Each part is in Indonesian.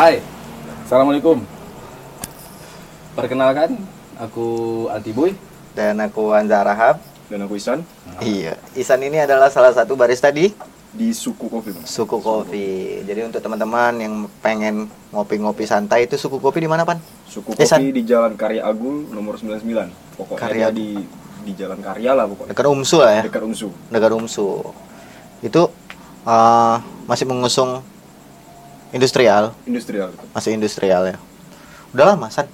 Hai, Assalamualaikum Perkenalkan, aku Altiboy Dan aku Anza Rahab. Dan aku Isan Iya. Isan ini adalah salah satu barista di di Suku Kopi bang. Suku Kopi. Jadi untuk teman-teman yang pengen ngopi-ngopi santai itu Suku Kopi di mana, Pan? Suku. Kopi di Jalan Karya Agul nomor 99. Pokoknya Karya di di Jalan Karya lah pokoknya. Dekat Umsu lah ya. Dekat Unsu. Dekat Umsu. Itu eh, masih mengusung industrial, Industrial. masih industrial ya. Udah lama, San.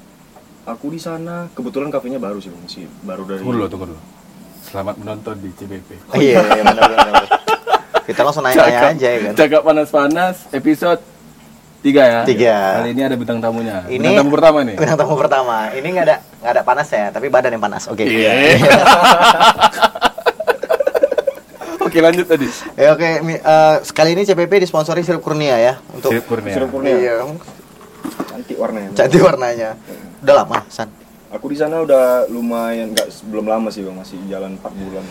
Aku di sana kebetulan kafenya baru sih bang, masih baru dari. Tunggu dulu, tunggu dulu Selamat menonton di CBP Oh, iya, iya benar-benar. Kita langsung nanya-nanya aja ya kan. Cakap panas-panas, episode 3 ya Tiga. Kali ini ada bintang tamunya Ini Bintang tamu pertama nih Bintang tamu pertama. Ini nggak ada nggak ada panas ya, tapi badan yang panas. Oke. Iya Oke lanjut tadi Ya oke, eh, sekali ini CPP disponsori sirup kurnia ya untuk Sirip Kurnia Sirup Kurnia. Iya, Cantik warnanya. cantik warnanya. Udah lama, San. Aku di sana udah lumayan nggak belum lama sih bang, masih jalan 4 bulan.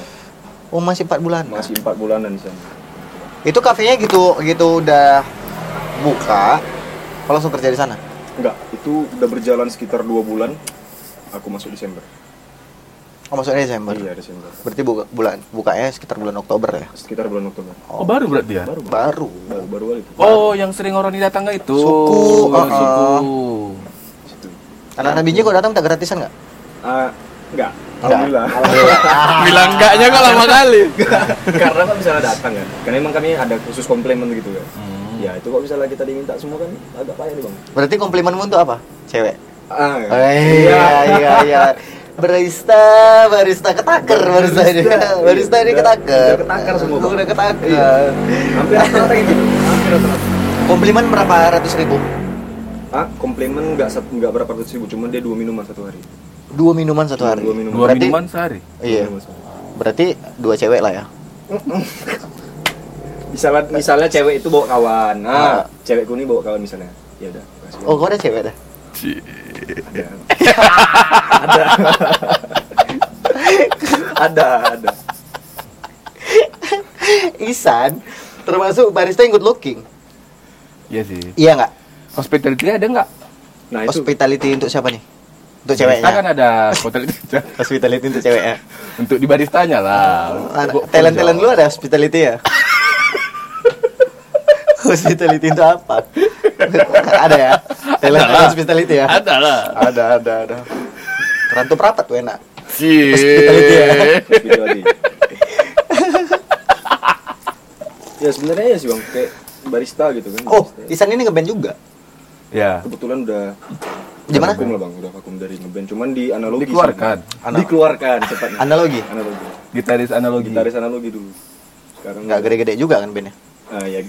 Oh, masih 4 bulan. Masih 4 bulanan di sana. Itu kafenya gitu gitu udah buka. Kalau langsung kerja di sana. Enggak, itu udah berjalan sekitar 2 bulan. Aku masuk Desember. Oh, masuknya Desember. Iya, Desember. Berarti buka bulan bukanya sekitar bulan Oktober ya. Sekitar bulan Oktober. Oh baru berarti ya? Baru. Baru. baru, baru kali itu. Oh yang sering orang didatang nggak itu? Suku, Oh, uh-uh. suku Situ. Anak-anak biji kok datang tak gratisan nggak? Ah, enggak. Alhamdulillah. Bilang enggaknya kok lama kali Karena kan misalnya datang kan. Karena emang kami ada khusus komplimen gitu kan. Hmm. Ya, itu kok misalnya kita diminta semua kan agak payah nih, Bang. Berarti komplimenmu untuk apa? Cewek. Ah, Oh, iya iya iya. Barista, barista ketaker barista ini. Barista ini ketaker. Udah ketakar semua, Bang. Udah ketaker. Iya. Hampir rata-rata gitu. Hampir rata-rata. Komplimen berapa ratus ribu? Ah, komplimen enggak satu enggak berapa ratus ribu, cuma dia dua minuman satu hari. Dua minuman satu hari. Dua minuman. Dua Berarti- minuman sehari Iya. Minuman. Berarti dua cewek lah ya. Misalnya misalnya cewek itu bawa kawan. Ah. Ah, cewekku ini bawa kawan misalnya. Ya udah. Oh, kau ada cewek dah. ada. Ada. ada, ada. Isan termasuk barista yang good looking. Iya sih Iya nggak? Hospitality ada nggak? Nah, itu Hospitality untuk siapa nih? Untuk Barista ceweknya. kan ada hospitality Hospitality untuk ceweknya. Untuk di baristanya lah Untuk Talent talent lu ada hospitality ya? hospitality itu apa? Ada ya? Talent Ada lah. hospitality ya? Ada lah Ada, ada, ada. Rantau perapat tuh enak. Hospitality ya? ya sebenarnya ya sih bang kayak barista gitu kan Oh, barista. Isan ini ngeband juga. Ya kebetulan udah Gimana? vakum lah bang udah vakum dari ngeband cuman di analogi Dikeluarkan. sih. Ana- dikeluarkan tepatnya Analogi. analogi Gitaris analogi gitaris analogi dulu sekarang Nggak gede-gede juga kan bandnya? ah ya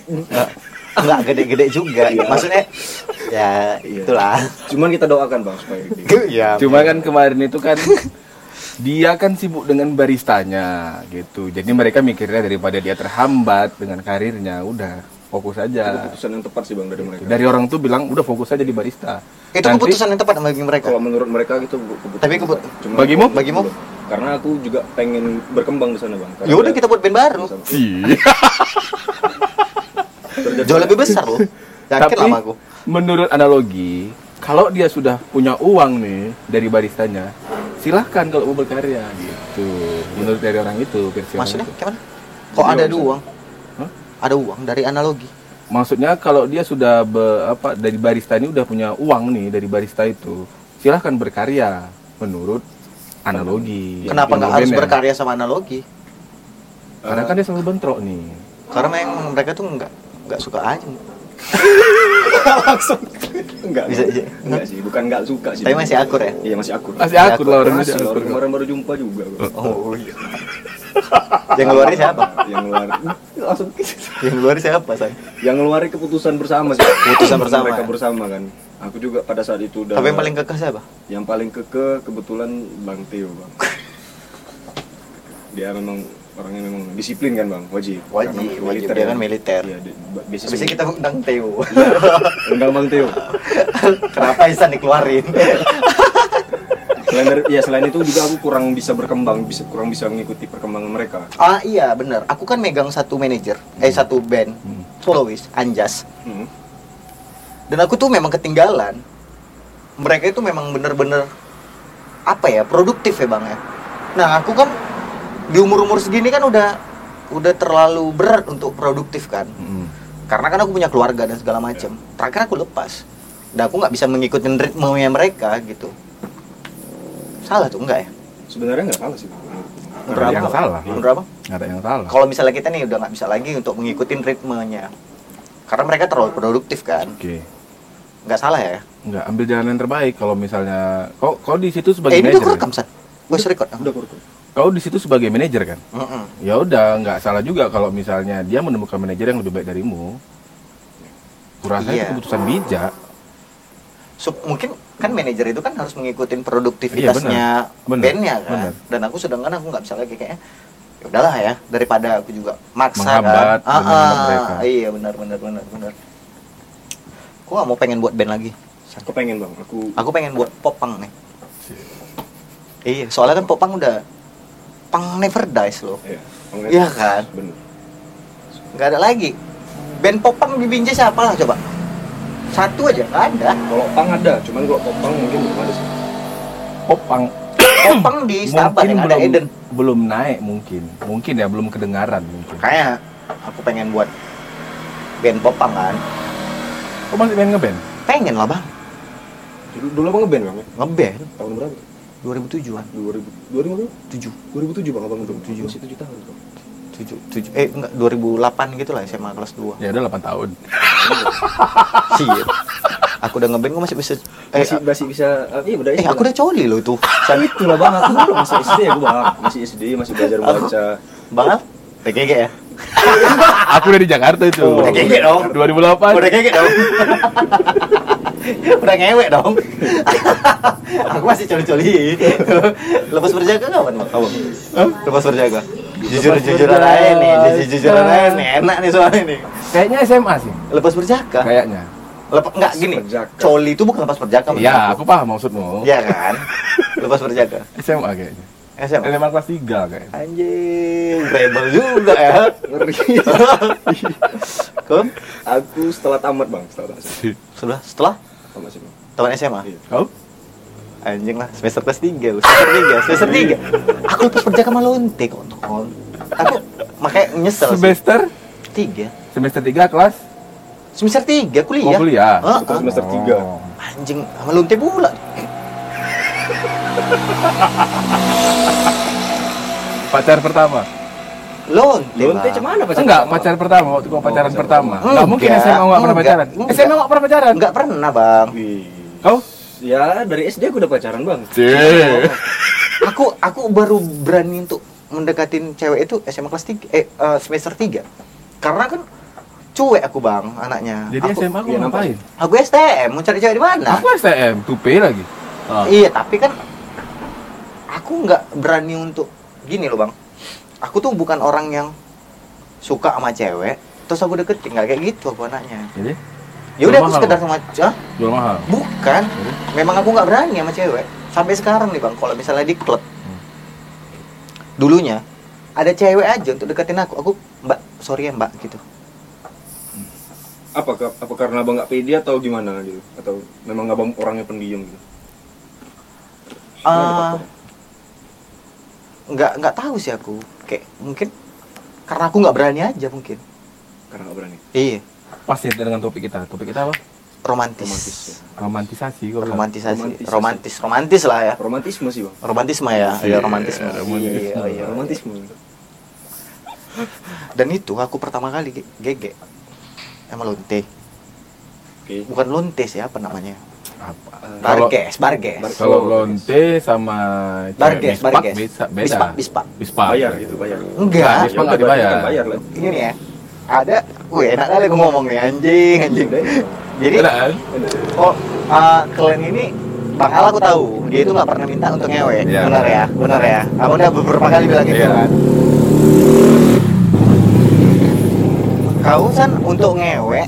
Nggak gede-gede juga. Iya. Maksudnya ya Iya. itulah. cuman kita doakan bang supaya gede. ya. Cuma kan kemarin itu kan dia kan sibuk dengan baristanya gitu. Jadi mereka mikirnya daripada dia terhambat dengan karirnya, udah fokus itu aja. keputusan yang tepat sih bang dari mereka Dari orang tuh bilang udah fokus aja di barista. itu Nanti- keputusan yang tepat bagi mereka. kalau menurut mereka gitu keputusan Tapi kebut-. Cuman Bagimu? aku- Bagimu? karena aku juga pengen berkembang di sana bang Ya udah kita buat band baru. Jauh lebih besar loh. Yakin Tapi aku. menurut analogi, kalau dia sudah punya uang nih dari baristanya, silahkan kalau mau berkarya gitu. Menurut dari orang itu versi Maksudnya itu. gimana? Kok Jadi ada bisa. uang? Hah? Ada uang dari analogi. Maksudnya kalau dia sudah be- apa dari barista ini udah punya uang nih dari barista itu, silahkan berkarya menurut analogi. Kenapa nggak harus bandnya. berkarya sama analogi? Karena kan dia selalu bentrok nih. Karena memang mereka tuh nggak nggak suka aja. langsung enggak Bisa enggak sih bukan enggak suka sih Tapi masih akur ya? iya masih akur Masih akur lah orang Masih, akur. orang kemarin baru jumpa juga. Oh iya. Yang ngeluarin siapa? yang ngeluarin langsung Yang ngeluarin siapa, San? yang ngeluarin keputusan bersama sih Keputusan bersama, mereka ya? bersama kan aku juga pada saat itu udah Tapi yang paling kekeh siapa? yang paling keke kebetulan bang Teo bang dia memang orangnya memang disiplin kan bang wajib Wajib, Karena wajib. Dia kan militer. iya ba- beasiswa. Biasanya kita undang Teo. undang bang Teo Kenapa Isan dikeluarin? selain dari, ya selain itu juga aku kurang bisa berkembang bisa kurang bisa mengikuti perkembangan mereka ah iya bener. Aku kan megang satu manajer, eh satu band, Hmm. soloist, Anjas. Hmm. dan aku tuh memang ketinggalan mereka itu memang bener-bener apa ya produktif ya bang ya nah aku kan di umur umur segini kan udah udah terlalu berat untuk produktif kan. Mm. karena kan aku punya keluarga dan segala macam terakhir aku lepas. Dan aku nggak bisa mengikuti ritmenya mereka gitu. Salah tuh enggak ya? Sebenarnya nggak salah sih. Ada yang salah. menurut apa Nggak ada yang salah. kalau misalnya kita nih udah nggak bisa lagi untuk mengikuti ritmenya. Karena mereka terlalu produktif kan. Oke. nggak salah ya? Nggak ambil jalan yang terbaik. Kalau misalnya kau kau di situ sebagai eh ini udah manajer. kerekam san voice record Udah kurang. Kau di situ sebagai manajer kan? Mm-mm. Ya udah, nggak salah juga kalau misalnya dia menemukan manajer yang lebih baik darimu. Kurasa Iya. itu keputusan bijak. So, mungkin kan manajer itu kan harus mengikuti produktivitasnya Iya, bandnya kan Benar. dan aku sedangkan aku nggak bisa lagi kayaknya ya udahlah ya daripada aku juga maksa Menghambat kan ah, ah, mereka. iya benar benar benar benar aku nggak mau pengen buat band lagi Aku pengen bang. Aku aku pengen buat popang nih iya soalnya kan popang udah pang never dies loh Iya. Iya kan? Bener. nggak ada lagi band popang di Binjai siapa lah coba satu aja nggak ada Kalau pang ada, cuman kalau popang mungkin belum ada sih. Popang popang di mungkin yang ada belum Eden belum naik mungkin. Mungkin ya belum kedengaran mungkin. kayak aku pengen buat band popang kan Kau masih pengen ngeband? pengen lah bang Dulu, dulu abang ngeband bang ya? ngeband Tahun berapa? 2007an 2000, 2000 berapa? 7 2007 bang abang itu. Tujuh. Masih 7 tahun bang. 7 7 eh enggak 2008 gitu lah SMA kelas 2 Ya udah 8 tahun. iya aku udah ngeband gue masih bisa eh, Masih, masih bisa, ah, iya udah eh aku udah coli loh itu Kan itu lah bang, aku dulu masih SD aku bang Masih SD, masih belajar baca bang TGG ya Aku dari Jakarta itu. Oh, udah kege dong 2008. udah kege dong udah ngewek dong. Aku masih coli-coli. Lepas berjaga kapan bang? Apa? lepas berjaga? Jujur berjaga, aja nih jujur jujuran aja nih enak nih soalnya nih Kayaknya SMA sih. lepas berjaga? Kayaknya. lepas nggak gini. berjaga. coli itu bukan lepas berjaga menurut Iya, aku paham maksudmu. Iya kan? Lepas berjaga. SMA kayaknya. SMA SMA kelas 3 kayaknya. anjing rebel juga ya. Kom? Aku setelah tamat bang, setelah tamat. Setelah setelah Sih bang tahun SMA Iya. Kau? anjing lah semester kelas 3 semester 3 semester 3 aku lepas berjaga sama lonte kok tolong aku makanya nyesel sih. Semester 3 semester 3 kelas semester 3 kuliah mau kuliah. Aku semester tiga. Oh. anjing sama lonte pula Pacar pertama. Lonte Lonte cuman mana pacar? Enggak, pertama? pacar pertama waktu kau pacaran pacar pertama. pertama. Enggak mungkin Enggak, SMA enggak pernah enggak, pacaran. enggak. SMA enggak pernah pacaran. enggak pernah bang. Kau? Ya dari SD aku udah pacaran bang Cih. aku aku baru berani untuk mendekatin cewek itu SMA kelas 3 eh eh, semester 3 karena kan cuek aku bang anaknya Jadi aku, SMA aku iya, ngapain? aku STM mau cari cewek di mana Aku STM, tupe lagi. Ah. iya tapi kan aku nggak berani untuk gini loh bang aku tuh bukan orang yang suka sama cewek terus aku deketin nggak kayak gitu aku anaknya. Jadi? Ya udah aku sekedar sama Hah? jual mahal. bukan. Jadi? memang aku nggak berani sama cewek. Sampai sekarang nih bang kalau misalnya di klub. Hmm. dulunya ada cewek aja untuk deketin aku. Aku mbak sorry ya mbak gitu. Apa apa karena abang nggak pede atau gimana gitu atau memang abang orangnya pendiam gitu? Ah, nggak nggak tahu sih aku kayak mungkin karena aku nggak berani aja mungkin. Karena nggak berani? Iya. Pas ya dengan topik kita. Topik kita apa? romantis. Romantis ya. Romantisasi bilang. romantisasi. Romantis romantis lah ya. Romantisme sih bang. Romantisme ya. Iya romantisme. Iya, romantisme. Iya, iya. romantisme. Dan itu aku pertama kali ge- gege. Sama lonte oke. Bukan lonte sih apa namanya Apa? Barges barges Bar- Kalau lonte sama Barges, bispak barges. bisa beda. Bispak, bispak. Bispak. bayar gitu bayar enggak Bispak nggak dibayar. Kan bayar lah ini ya ada wih enak kali aku ngomong nih anjing anjing jadi kan? oh uh, kalian ini Bang Al aku tahu dia itu nggak pernah minta untuk ngewe Iya. benar ya benar ya aku udah beberapa kali bilang gitu Iya. kan kau san untuk ngewe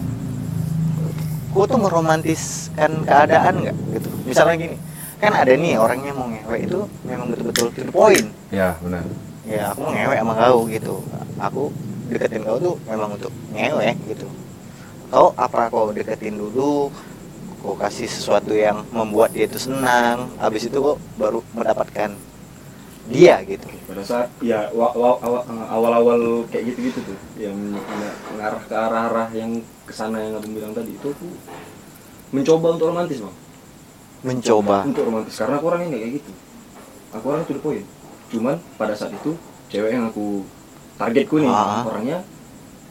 kau tuh meromantiskan keadaan nggak? Gitu. Misalnya gini kan ada nih orangnya mau ngewe itu memang betul-betul to the point. Ya, benar. ya aku mau ngewe sama kau gitu. Aku deketin kau tuh memang untuk ngewe gitu. Kau apa kau deketin dulu kau kasih sesuatu yang membuat dia itu senang habis itu kok baru mendapatkan dia gitu. Pada saat ya wa- wa- awa- awal-awal kayak gitu-gitu tuh yang ng- ngarah ke arah-arah yang ke sana yang abang bilang tadi itu aku mencoba untuk romantis bang. Mencoba. Untuk romantis karena aku orangnya nggak kayak gitu. Aku orang to the point. Cuman pada saat itu cewek yang aku targetku nih Ah. orangnya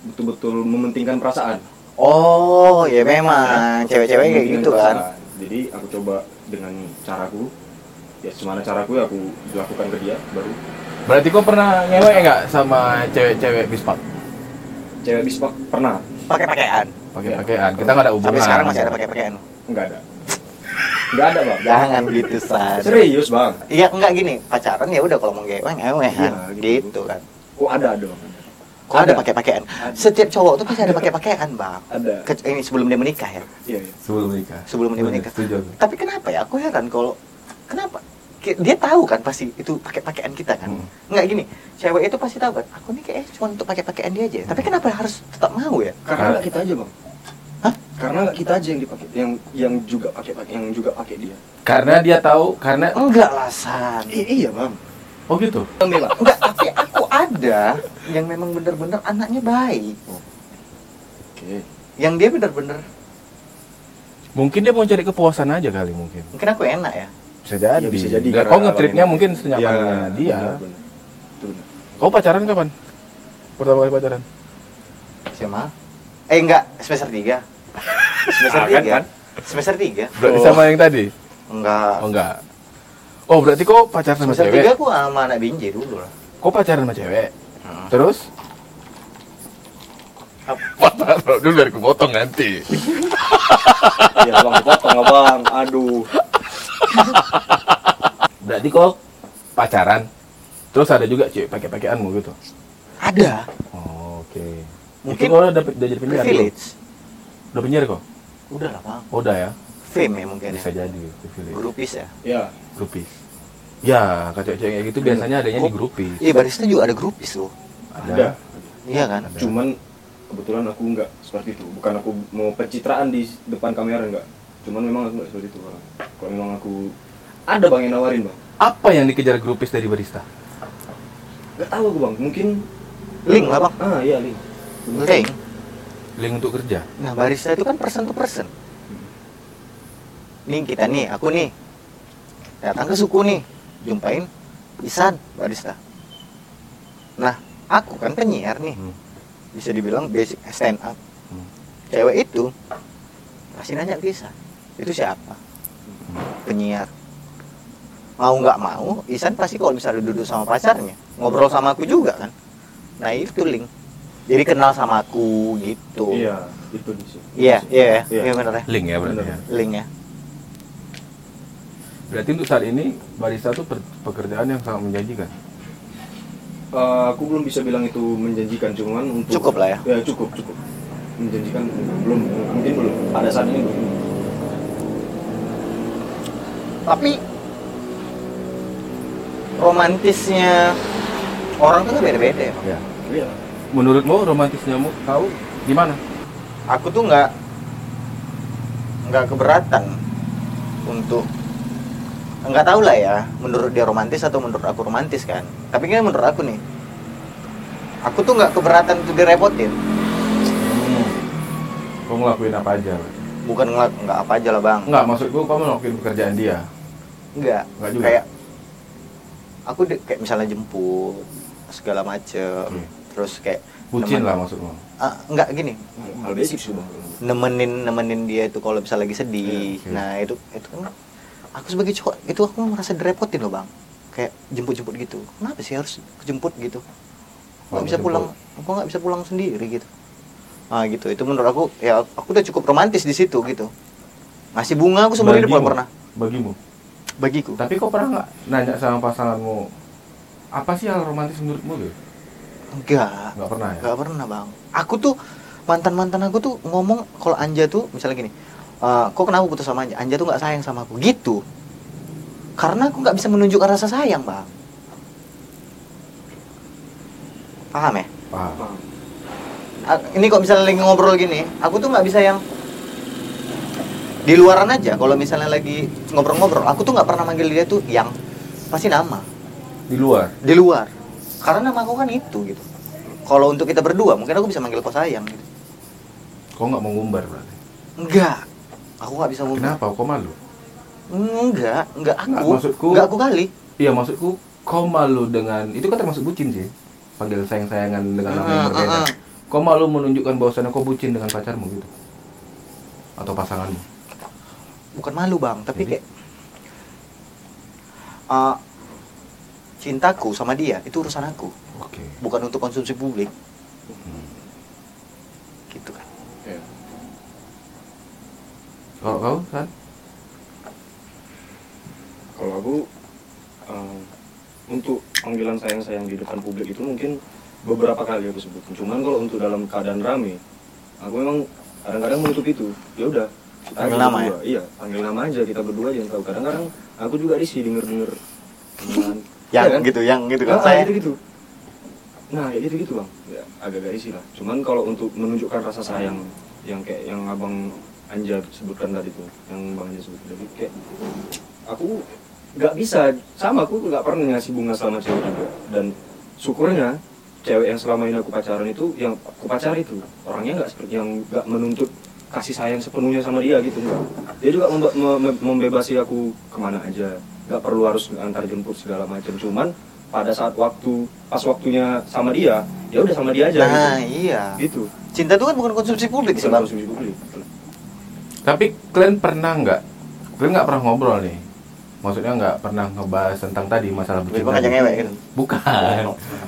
betul-betul mementingkan perasaan. Oh ya memang. cewek-cewek kayak gitu kan? perasaan. jadi aku coba dengan caraku ya semana caraku ya aku lakukan ke dia baru. Berarti kau pernah ngewe nggak sama cewek-cewek bispak? cewek bispak pernah. Pakai pakaian. Pakai-pakaian. Kita nggak ada hubungan. sampai sekarang masih ada pakai pakaian. Nggak ada. Nggak ada bang. Jangan gitu san serius bang? Iya enggak gini. Pacaran ya udah kalau mau ngewe ngewe. Iya, gitu. gitu. kan. Oh ada ada bang kok ada pakai pakaian setiap cowok tuh pasti ada pakai pakaian bang. Ada. Ke- ini sebelum dia menikah ya? Iya iya. Sebelum menikah. sebelum dia menikah. Setuju. aku. tapi kenapa ya? Aku heran kalau kenapa? Dia tahu kan pasti itu pakai pakaian kita kan? Hmm. nggak gini cewek itu pasti tahu kan aku nih kayaknya cuma untuk pakai pakaian dia aja. Tapi kenapa harus tetap mau ya? Karena nggak kita aja bang. Hah? karena nggak kita aja yang dipakai yang yang juga pakai pakai yang juga pakai dia. Karena dia tahu, karena enggak lah san I- iya bang. Oh gitu. Bang. enggak tapi aku ada yang memang bener-bener anaknya baik. Oke. Yang dia bener-bener Mungkin dia mau cari kepuasan aja kali mungkin. mungkin aku enak ya Bisa jadi. Iya, bisa jadi, Dan kau ngetripnya abang mungkin Iya, senyamannya dia. benar. Itu benar. Kau pacaran kapan? Pertama kali pacaran? sama eh enggak semester 3 semester Ah, kan, 3 kan? semester 3 Berarti Oh. sama yang tadi? enggak Oh enggak. Oh berarti kau pacaran sama semester cewek? 3 aku sama anak binjai dulu lah Kau pacaran sama cewek? Hmm. Terus? Apa? Dulu dari aku potong nanti. Iya bang, dipotong lah bang. Aduh. Berarti kau pacaran, terus ada juga cewek pakai pakaianmu gitu. ada Oh, Oke. Mungkin Itu kau udah, udah jadi penyiar? privilege Udah penyiar kok? udah lah bang Oh, udah ya. fame ya mungkin Bisa ya jadi privilege. grupis ya Ya. Grupis. Ya, kaca cewek kayak gitu biasanya adanya di Oh. grupis. iya barista juga ada grupis loh Ada. iya kan Ada. Cuman kebetulan aku nggak seperti itu. Bukan aku mau pencitraan di depan kamera nggak. Cuman memang aku nggak seperti itu orang. Kalau memang aku ada bang yang nawarin bang. Apa yang dikejar grupis dari barista? Gak tahu aku bang. Mungkin link lah bang Ah iya link. link Link untuk kerja. nah barista itu kan person to person nih kita nih aku nih datang ke suku nih jumpain Isan barista nah aku kan penyiar nih Hmm. bisa dibilang basic stand up Hmm. cewek itu pasti nanya ke Isan itu siapa penyiar mau nggak mau Isan pasti kalau misalnya duduk sama pacarnya ngobrol sama aku juga kan nah itu link jadi kenal sama aku gitu Iya itu di sini. iya iya Iya. iya bener ya Link ya berarti ya. link ya Berarti untuk saat ini barista itu pekerjaan yang sangat menjanjikan. Eh, aku belum bisa bilang itu menjanjikan cuman untuk Cukup lah ya? Ya cukup cukup. Menjanjikan belum mungkin belum. Pada saat ini belum. Tapi romantisnya orang tuh kan beda-beda ya Bang. Ya. Iya. Menurutmu romantisnya mu kau gimana? aku tuh nggak nggak keberatan untuk nggak tahu lah ya menurut dia romantis atau menurut aku romantis kan tapi kan menurut aku nih aku tuh nggak keberatan untuk direpotin Hmm. Kau ngelakuin apa aja? bukan ngelak nggak apa aja lah bang Enggak, maksudku kamu ngelakuin pekerjaan dia. Nggak Nggak juga? kayak aku de- kayak misalnya jemput segala macem Oke. terus kayak Bucin nemen- lah maksudmu. Ah, nggak gini Hal basic sih bang. nemenin nemenin dia itu kalau bisa lagi sedih Iya, oke. nah itu itu kan aku sebagai cowok itu aku merasa direpotin loh bang kayak jemput jemput gitu kenapa sih harus jemput gitu nggak bisa jemput. pulang aku nggak bisa pulang sendiri gitu ah gitu itu menurut aku ya aku udah cukup romantis di situ gitu ngasih bunga aku nggak pernah Bagimu. Bagiku Tapi kau pernah nggak nanya sama pasanganmu apa sih hal romantis menurutmu gitu? enggak Nggak pernah ya? Gak pernah bang. Aku tuh mantan mantan aku tuh ngomong kalau Anja tuh misalnya gini, "Eh, kok kenapa putus sama Anja? Anja tuh nggak sayang sama aku gitu. Karena aku nggak bisa menunjukkan rasa sayang bang. Paham ya? Paham. Ini kok misalnya lagi ngobrol gini, aku tuh nggak bisa yang di luaran aja kalau misalnya lagi ngobrol-ngobrol aku tuh nggak pernah manggil dia tuh yang pasti nama Di luar. di luar karena nama aku kan itu gitu kalau untuk kita berdua mungkin aku bisa manggil kau sayang gitu Kau nggak mau ngumbar berarti. enggak aku nggak bisa ngomong Kenapa? Kau malu? enggak enggak aku Nggak, maksudku- enggak aku kali Iya maksudku kau malu dengan itu kan termasuk bucin sih. Panggil sayang-sayangan dengan nama yang berbeda. Kau malu menunjukkan bahwasannya kau bucin dengan pacarmu gitu. Atau pasanganmu. Bukan malu bang tapi Jadi? kayak eh, cintaku sama dia itu urusan aku Oke. bukan untuk konsumsi publik Hmm. gitu kan Ya. Kalau kau kan? Kalau aku eh, untuk panggilan sayang-sayang di depan publik itu mungkin beberapa kali aku sebutin. Cuman kalau untuk dalam keadaan rame, aku memang kadang-kadang menutup itu. Ya udah. Panggil nama berdua. Iya, panggil nama aja kita berdua yang tahu. Kadang-kadang aku juga risih denger-denger omongan. yang Iya kan? gitu yang gitu kan Ah, saya gitu gitu. Nah, kayak gitu gitu bang. Ya, agak-agak risih lah. Cuman kalau untuk menunjukkan rasa sayang yang kayak yang abang Anja sebutkan tadi tuh, yang bang Anja sebutkan tadi, kayak aku nggak bisa sama aku nggak pernah ngasih bunga sama cewek juga dan syukurnya cewek yang selama ini aku pacaran itu yang aku pacari itu orangnya nggak seperti yang nggak menuntut kasih sayang sepenuhnya sama dia gitu enggak dia juga membe- mem- membebasi aku ke mana aja nggak perlu harus antar jemput segala macam cuman pada saat waktu pas waktunya sama dia ya udah sama dia aja nah gitu iya gitu cinta itu kan bukan konsumsi publik sih Bukan konsumsi publik. Tapi kalian pernah nggak? Kalian nggak pernah ngobrol nih? Maksudnya nggak pernah ngebahas tentang tadi masalah ngajak tadi? ngewek gitu Bukan.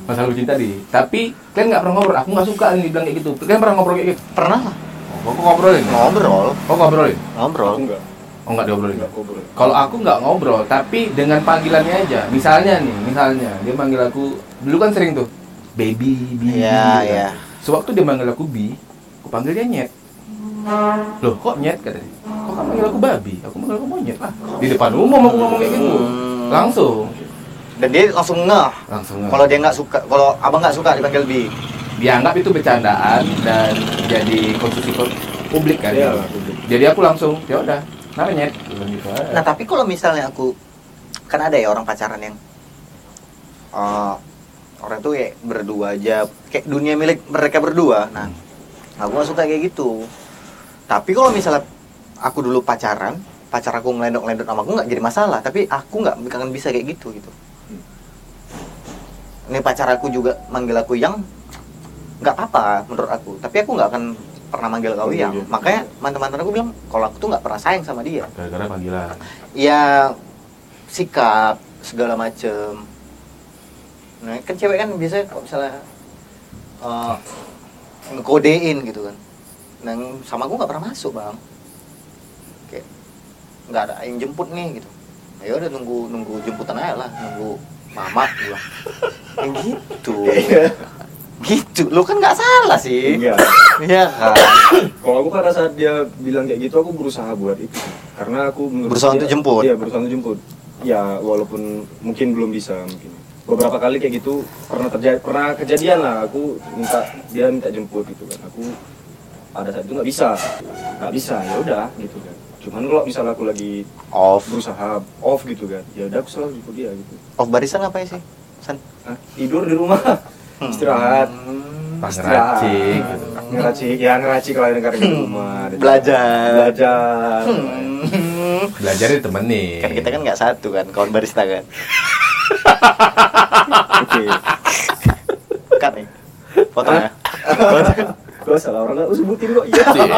Masalah bucin tadi. Tapi kalian nggak pernah ngobrol. Aku nggak suka nih dibilang kayak gitu. Kalian pernah ngobrol kayak gitu? pernah lah Oh, kok ngobrolin? ngobrol Oh ngobrolin? ngobrol aku enggak Oh nggak diobrolin? enggak ngobrol Kalau aku nggak ngobrol, tapi dengan panggilannya aja. Misalnya nih, misalnya dia manggil aku, dulu kan sering tuh, baby, bi, Iya, gitu kan. iya. Sewaktu dia manggil aku bi, aku panggil dia nyet. Loh, kok nyet kata dia? Kok kamu manggil aku babi? Aku manggil kamu nyet lah. Di depan umum aku ngomong kayak gitu. Hmm. Langsung. dan dia langsung ngeh Langsung. kalau dia nggak suka kalau abang nggak suka dipanggil bi dianggap itu bercandaan dan jadi konsumsi pu- publik kan. Publik. Jadi aku langsung, ya udah, nyet? Aja. nah tapi kalau misalnya aku kan ada ya orang pacaran yang eh, orang tuh kayak berdua aja kayak dunia milik mereka berdua nah aku nggak suka kayak gitu tapi kalau misalnya aku dulu pacaran pacar aku ngelendok ngelendok sama aku nggak jadi masalah tapi aku nggak akan bisa kayak gitu gitu ini pacar aku juga manggil aku yang nggak apa menurut aku. Tapi aku nggak akan pernah manggil kau yang Iya. makanya mantan mantan aku bilang kalau aku tuh nggak pernah sayang sama dia. Gara-gara panggilan. ya sikap segala macem. Nah kan cewek kan biasanya kalau misalnya uh, ngekodein gitu kan. Nah sama aku nggak pernah masuk bang. Kayak nggak ada yang jemput nih gitu. Ya udah nunggu nunggu jemputan aja lah nunggu mamat bilang yang gitu gitu lo kan nggak salah sih enggak iya kan Kalau aku pada saat dia bilang kayak gitu, aku berusaha buat itu. Karena aku Berusaha dia- untuk jemput? Iya, berusaha untuk jemput. Ya, walaupun mungkin belum bisa mungkin. Beberapa kali kayak gitu pernah terjadi, pernah kejadian lah. Aku minta dia minta jemput gitu kan. Aku pada saat itu nggak bisa, nggak bisa. Ya udah gitu kan. Cuman kalau misalnya aku lagi off berusaha off gitu kan, ya udah aku selalu jemput dia gitu. off barisan apa sih san Hah? tidur di rumah, istirahat. Pas Istirahat. ngeracik. ngeracik ya ngeracik lah dengan di rumah Ada Belajar. belajar Hmm. Belajar ditemenin. kan kita kan nggak satu kan kawan barista kan oke kan nih fotonya Foto. Gak salah orang nggak sebutin kok iya Iya.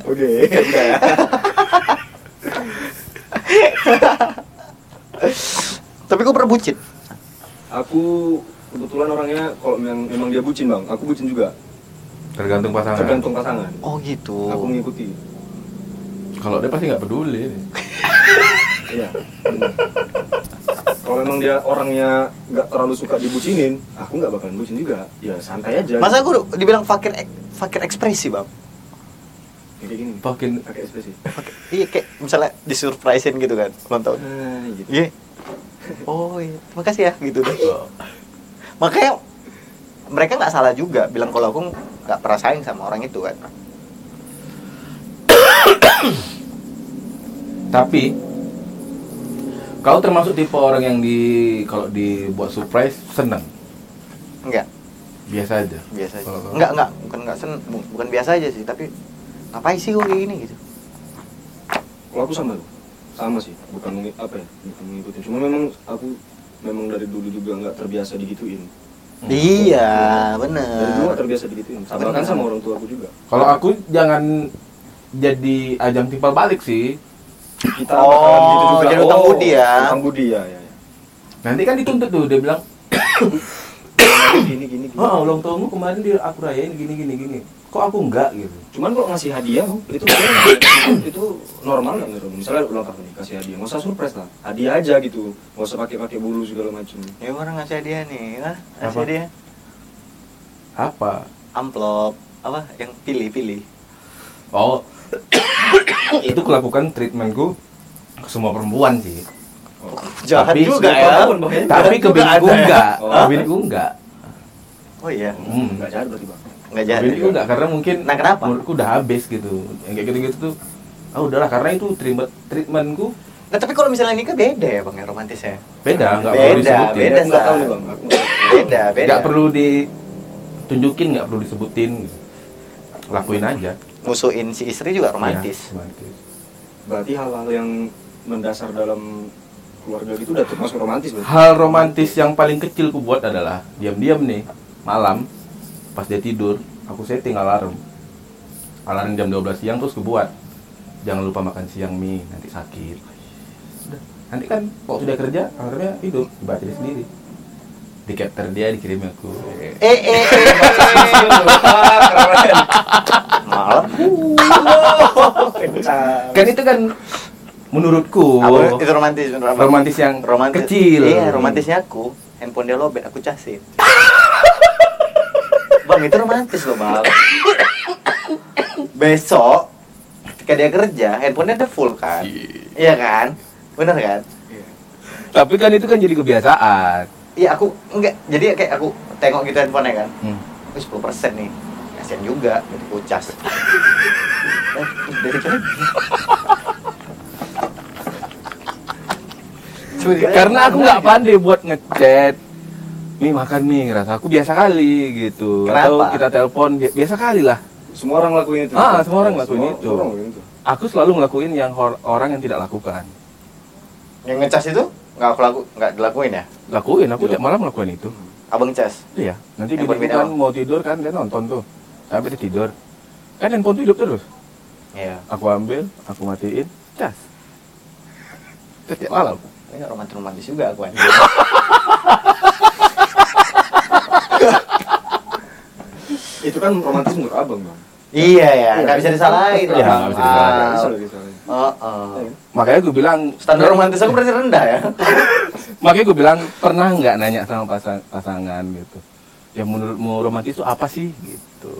oke tapi kok pernah bucin aku kebetulan orangnya kalau memang, memang dia bucin bang. Aku bucin juga. Tergantung pasangan. tergantung pasangan. Oh gitu. Aku mengikuti Kalau dia pasti nggak peduli. iya. Kalau memang dia orangnya nggak terlalu suka dibucinin aku nggak bakalan bucin juga. Ya santai aja. Masa aku dibilang fakir ek- fakir ekspresi bang? Kayak gini. Pakai ekspresi. Fakir- iya kayak misalnya disurprisein gitu kan ulang tahun. Nah gitu. Iya. Oh iya. Terima kasih ya gitu deh makanya mereka nggak salah juga bilang kalau aku nggak pernah sayang sama orang itu kan Tapi kau termasuk tipe orang yang di kalau dibuat surprise seneng, Enggak, biasa aja. biasa aja. Kalau kau? Enggak, enggak, bukan enggak sen, bu- bukan biasa aja sih, tapi ngapain sih kok kayak gini gitu. Kalau aku sama tuh, sama sih. Bukan apa ya, bukan mengikuti. Cuma memang aku memang dari dulu juga nggak terbiasa digituin. Hmm. Iya, Dari dulu nggak terbiasa digituin. Sama kan sama orang tua aku juga. Kalau aku jangan jadi ajang timpal balik sih. Kita Oh, bakalan gitu juga. jadi utang budi ya? Utang budi ya, ya. ya. Nanti kan dituntut tuh dia bilang, gini gini gini. "Oh, ulang tahunmu kemarin di aku rayain gini gini gini." Kok aku enggak gitu? Cuman kalau ngasih hadiah itu itu normal nggak menurut? Misalnya ulang tahun nih kasih hadiah, nggak usah surprise lah. Hadiah aja gitu, nggak usah pakai pakai bulu segala macam. Ya orang ngasih hadiah nih, kan? Ngasih Apa? hadiah. Apa? Amplop, apa? Yang pilih-pilih. Oh, itu kulakukan treatmentku ke semua perempuan sih. Jahat Tapi juga siapa ya. Tapi ke biniku ya. enggak, Oh. biniku enggak. Oh iya, Hmm. Nggak jahat berarti bang. Nggak biniku juga. enggak karena mungkin Nah, kenapa? menurutku udah habis gitu. Yang kayak gitu-gitu tuh ah udahlah karena itu treatment treatmentku Nah, tapi kalau misalnya nikah beda ya bang ya romantisnya. beda, enggak perlu Beda, disebutin. beda. Nggak tahu nih bang. Nggak. Beda, beda. Enggak perlu ditunjukin, enggak perlu disebutin. gitu. Lakuin aja. musuhin si istri juga romantis. Iya, romantis. Berarti hal-hal yang mendasar dalam keluarga gitu udah termasuk romantis berarti. Hal romantis yang paling kecil ku buat adalah diam-diam nih malam pas dia tidur aku setting alarm alarm jam 12 siang terus ku buat jangan lupa makan siang mie nanti sakit Udah. nanti kan kalau sudah kerja alarmnya hidup dibaca dia sendiri di capture dia dikirim aku Eh, eh, eh. Malam. kan itu kan menurutku Apa, itu romantis romantis yang romantis kecil Iya, romantisnya aku. Handphone dia lobet, aku casin. Bang, itu romantis loh, Bang. Besok ketika dia kerja, handphonenya udah full kan? Iya kan? Bener kan? tapi kan itu kan jadi kebiasaan Iya, aku enggak. Jadi kayak aku tengok gitu handphonenya kan. Hmm. Oh, 10% nih. Kasian juga, jadi aku cas. Dari kira karena aku nggak pandai buat ngechat nih makan nih ngerasa aku biasa kali gitu atau Kenapa? kita telepon bi- biasa kali lah Semua orang lakuin itu. Ah, semua orang lakuin Semua itu. orang lakuin itu. aku selalu ngelakuin yang hor- orang yang tidak lakukan Yang ngecas itu nggak aku laku nggak dilakuin ya? lakuin aku Iya. tiap malam lakuin itu Abang cas. iya nanti bini kan mau tidur kan dia nonton tuh sampai dia tidur kan handphone tuh hidup terus Iya. aku ambil aku matiin cas setiap malam Ini romantis romantis juga aku anjing. Itu kan romantis menurut abang bang. iya ya, Iya, nggak bisa disalahin. Iya, Bang. nggak bisa disalahin. Ah. Oh, oh. makanya gue bilang Standar romantis aku berarti rendah ya. makanya gue bilang pernah nggak nanya sama pasang pasangan gitu yang menurutmu romantis itu apa sih gitu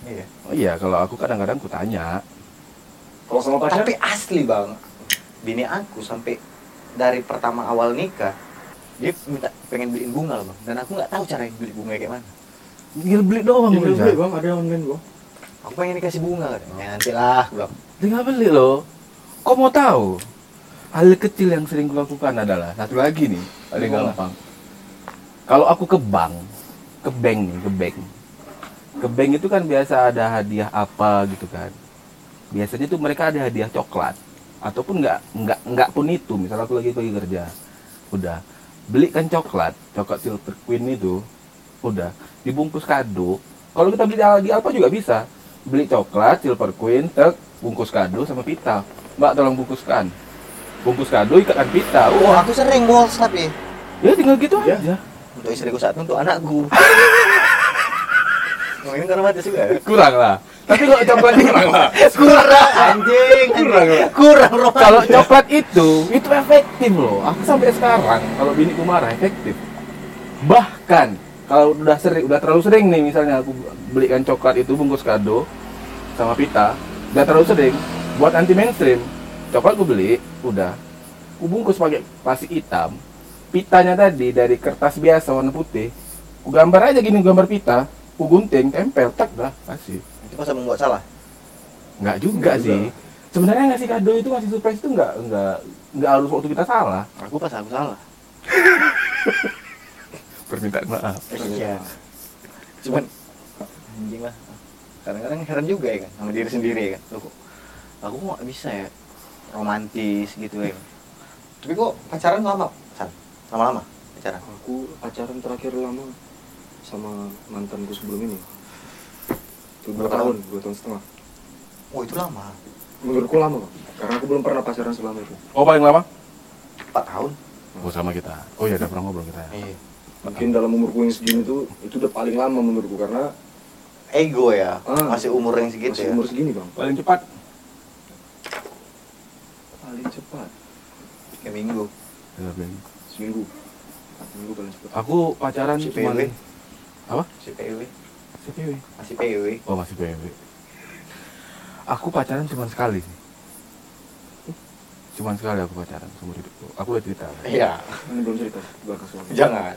Iya. oh iya kalau aku kadang-kadang ku tanya Kalau sama pacar, Tapi asli bang, bini aku sampai dari pertama awal nikah dia minta pengen beliin bunga loh bang, dan aku nggak tahu cara beli bunga kayak mana. tinggal beli doang Tinggal beli bang, ada online bang. Aku pengen dikasih bunga, katanya. nanti lah, bilang. tinggal beli loh. Kok mau tahu? Hal kecil yang sering kulakukan adalah satu lagi nih paling gampang. Kalau aku ke bank ke bank nih ke bank. Ke bank itu kan biasa ada hadiah apa gitu kan. Biasanya tuh mereka ada hadiah coklat. Ataupun nggak nggak nggak pun itu. Misal aku lagi pergi kerja. Udah belikan coklat coklat silver queen itu udah. Dibungkus kado. Kalau kita beli di Alfa juga bisa. Beli coklat silver queen tek bungkus kado sama pita. Mbak tolong bungkuskan. Bungkus kado ikatkan pita. Oh, wah. aku sering bols tapi ya tinggal gitu Ya. aja. Untuk istriku satu untuk anakku. Oh, ini nggak romantis juga ya? kurang lah tapi kalau coklat lah Kurang anjing, Kurang, kurang romantis. kalau coklat itu itu efektif loh. Aku sampai sekarang kalau biniku marah efektif. Bahkan kalau udah sering udah terlalu sering nih misalnya aku belikan coklat itu bungkus kado sama pita udah terlalu sering buat anti mainstream coklat aku beli udah. Aku bungkus pakai plastik hitam. Pitanya tadi dari kertas biasa warna putih. Aku gambar aja gini gambar pita. Aku gunting tempel tak dah kasih Itu masa membuat salah. nggak juga Nggak sih sebenarnya ngasih kado itu ngasih surprise itu nggak nggak nggak harus waktu kita salah Aku pas aku salah. permintaan maaf Iya. Cuman anjing lah. Kadang-kadang heran juga ya kan sama diri sendiri ya kan. Loh, kok aku kok nggak bisa ya romantis gitu ya. Tapi kok pacaran lama, San? Lama-lama pacaran. aku pacaran terakhir lama sama mantanku sebelum ini itu dua Berapa tahun dua tahun setengah Oh, itu lama. menurutku lama Bang. karena aku belum pernah pacaran selama itu oh paling lama 4 tahun. oh sama kita oh ya udah pernah ngobrol kita Iya. mungkin dalam umurku yang segini tuh itu udah paling lama menurutku karena Ego ya, Ah. masih umur yang segitu masih ya. umur segini bang paling cepat paling cepat Kayak minggu. Tiga bulan. seminggu seminggu paling cepat aku pacaran Si cuma apa Si PW, si PW masih PW. oh masih PW aku pacaran cuma sekali sih cuma sekali aku pacaran seumur hidupku aku udah cerita Iya. ini belum cerita Jangan.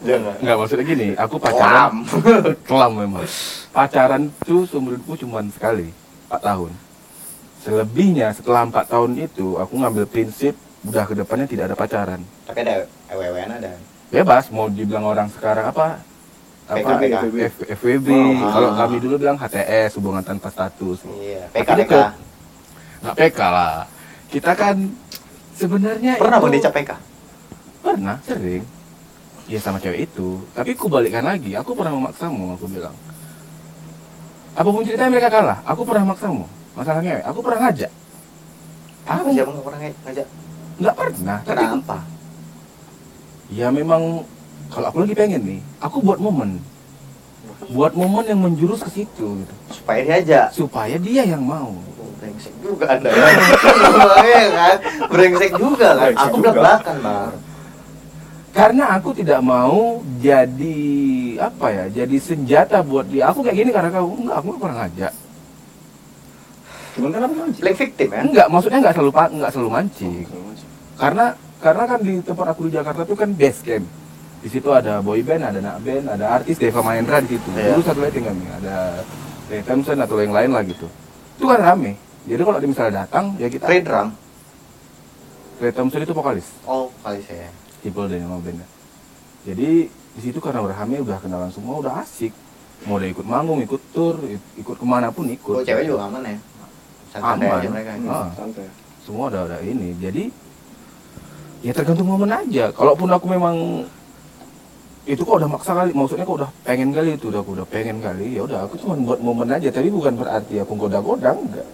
Jangan. Enggak maksudnya gini, aku pacaran Kelam. kelam memang. Pacaran tuh seumur hidupku cuma sekali, 4 tahun. Selebihnya setelah 4 tahun itu aku ngambil prinsip udah ke depannya tidak ada pacaran. Tapi ada EWWN ada. Bebas mau dibilang orang sekarang apa? Apa PKB. FWB, Oh. kalau kami dulu bilang HTS, hubungan tanpa status. Iya. Tapi PK PK. Nggak PK lah. Kita kan sebenarnya Pernah itu- bang PK? Pernah, sering. Ya sama cewek itu. Tapi aku balikkan lagi. Aku pernah memaksamu, aku bilang. Apa pun ceritanya mereka kalah. Aku pernah memaksamu. Masalah cewek. Aku pernah ngajak. Aku siapa nggak pernah ngaj- ngajak? nggak pernah. Tapi Kenapa? ya memang kalau aku lagi pengen nih, aku buat momen. Buat momen yang menjurus ke situ gitu. Supaya diajak. Supaya dia yang mau. Brengsek juga anda ya. Kan? Brengsek juga kan? Brengsek Aku juga. belak-belakan bang. Karena aku tidak mau jadi apa ya? Jadi senjata buat dia. Aku kayak gini karena kau enggak, aku nggak pernah ngajak. cuman kan aku mancing Playing victim ya? Enggak, maksudnya enggak selalu enggak selalu mancing. Karena karena kan di tempat aku di Jakarta itu kan base camp. Di situ ada boy band, ada nak band, ada artis Deva Mahendra di situ. Iya. Dulu satu lagi kami ada Ray Thompson atau yang lain lah gitu. Itu kan rame. Jadi kalau dia misalnya datang ya kita Free drum. Ray Thompson itu vokalis. Oh kali saya. Simple deh nama bandnya. Jadi di situ karena udah rame, udah kenalan semua, udah asik. Mau dia ikut manggung, ikut tour, ikut ke mana pun ikut. Oh cewek juga aman ya? Santai Aman. aja mereka. Hmm, Ah. santai semua udah ada ini jadi ya tergantung momen aja kalaupun aku memang itu kok udah maksa kali maksudnya kok udah pengen kali itu udah aku udah pengen kali ya udah aku cuma buat momen aja tapi bukan berarti aku goda-goda enggak.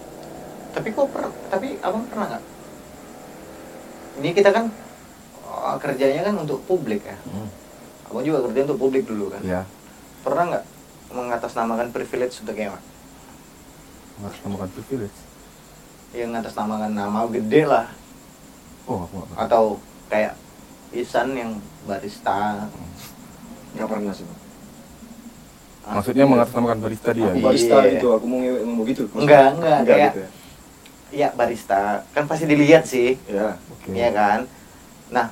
Tapi kok per, tapi abang pernah nggak? Ini kita kan oh, kerjanya kan untuk publik ya. Abang juga kerja untuk publik dulu kan. ya Pernah nggak mengatasnamakan privilege untuk kayak harus temukan privilege? Yang ngatasnamakan nama gede lah. Oh aku atau kayak Isan yang barista nggak pernah sih bang. Ah, maksudnya mengatasnamakan barista dia? Aku Iya. barista itu aku mau ngewek mau gitu. Maksudnya- Enggak, enggak, kayak- gitu ya? Iya barista. Kan pasti dilihat sih. Ya oke. Iya kan? Nah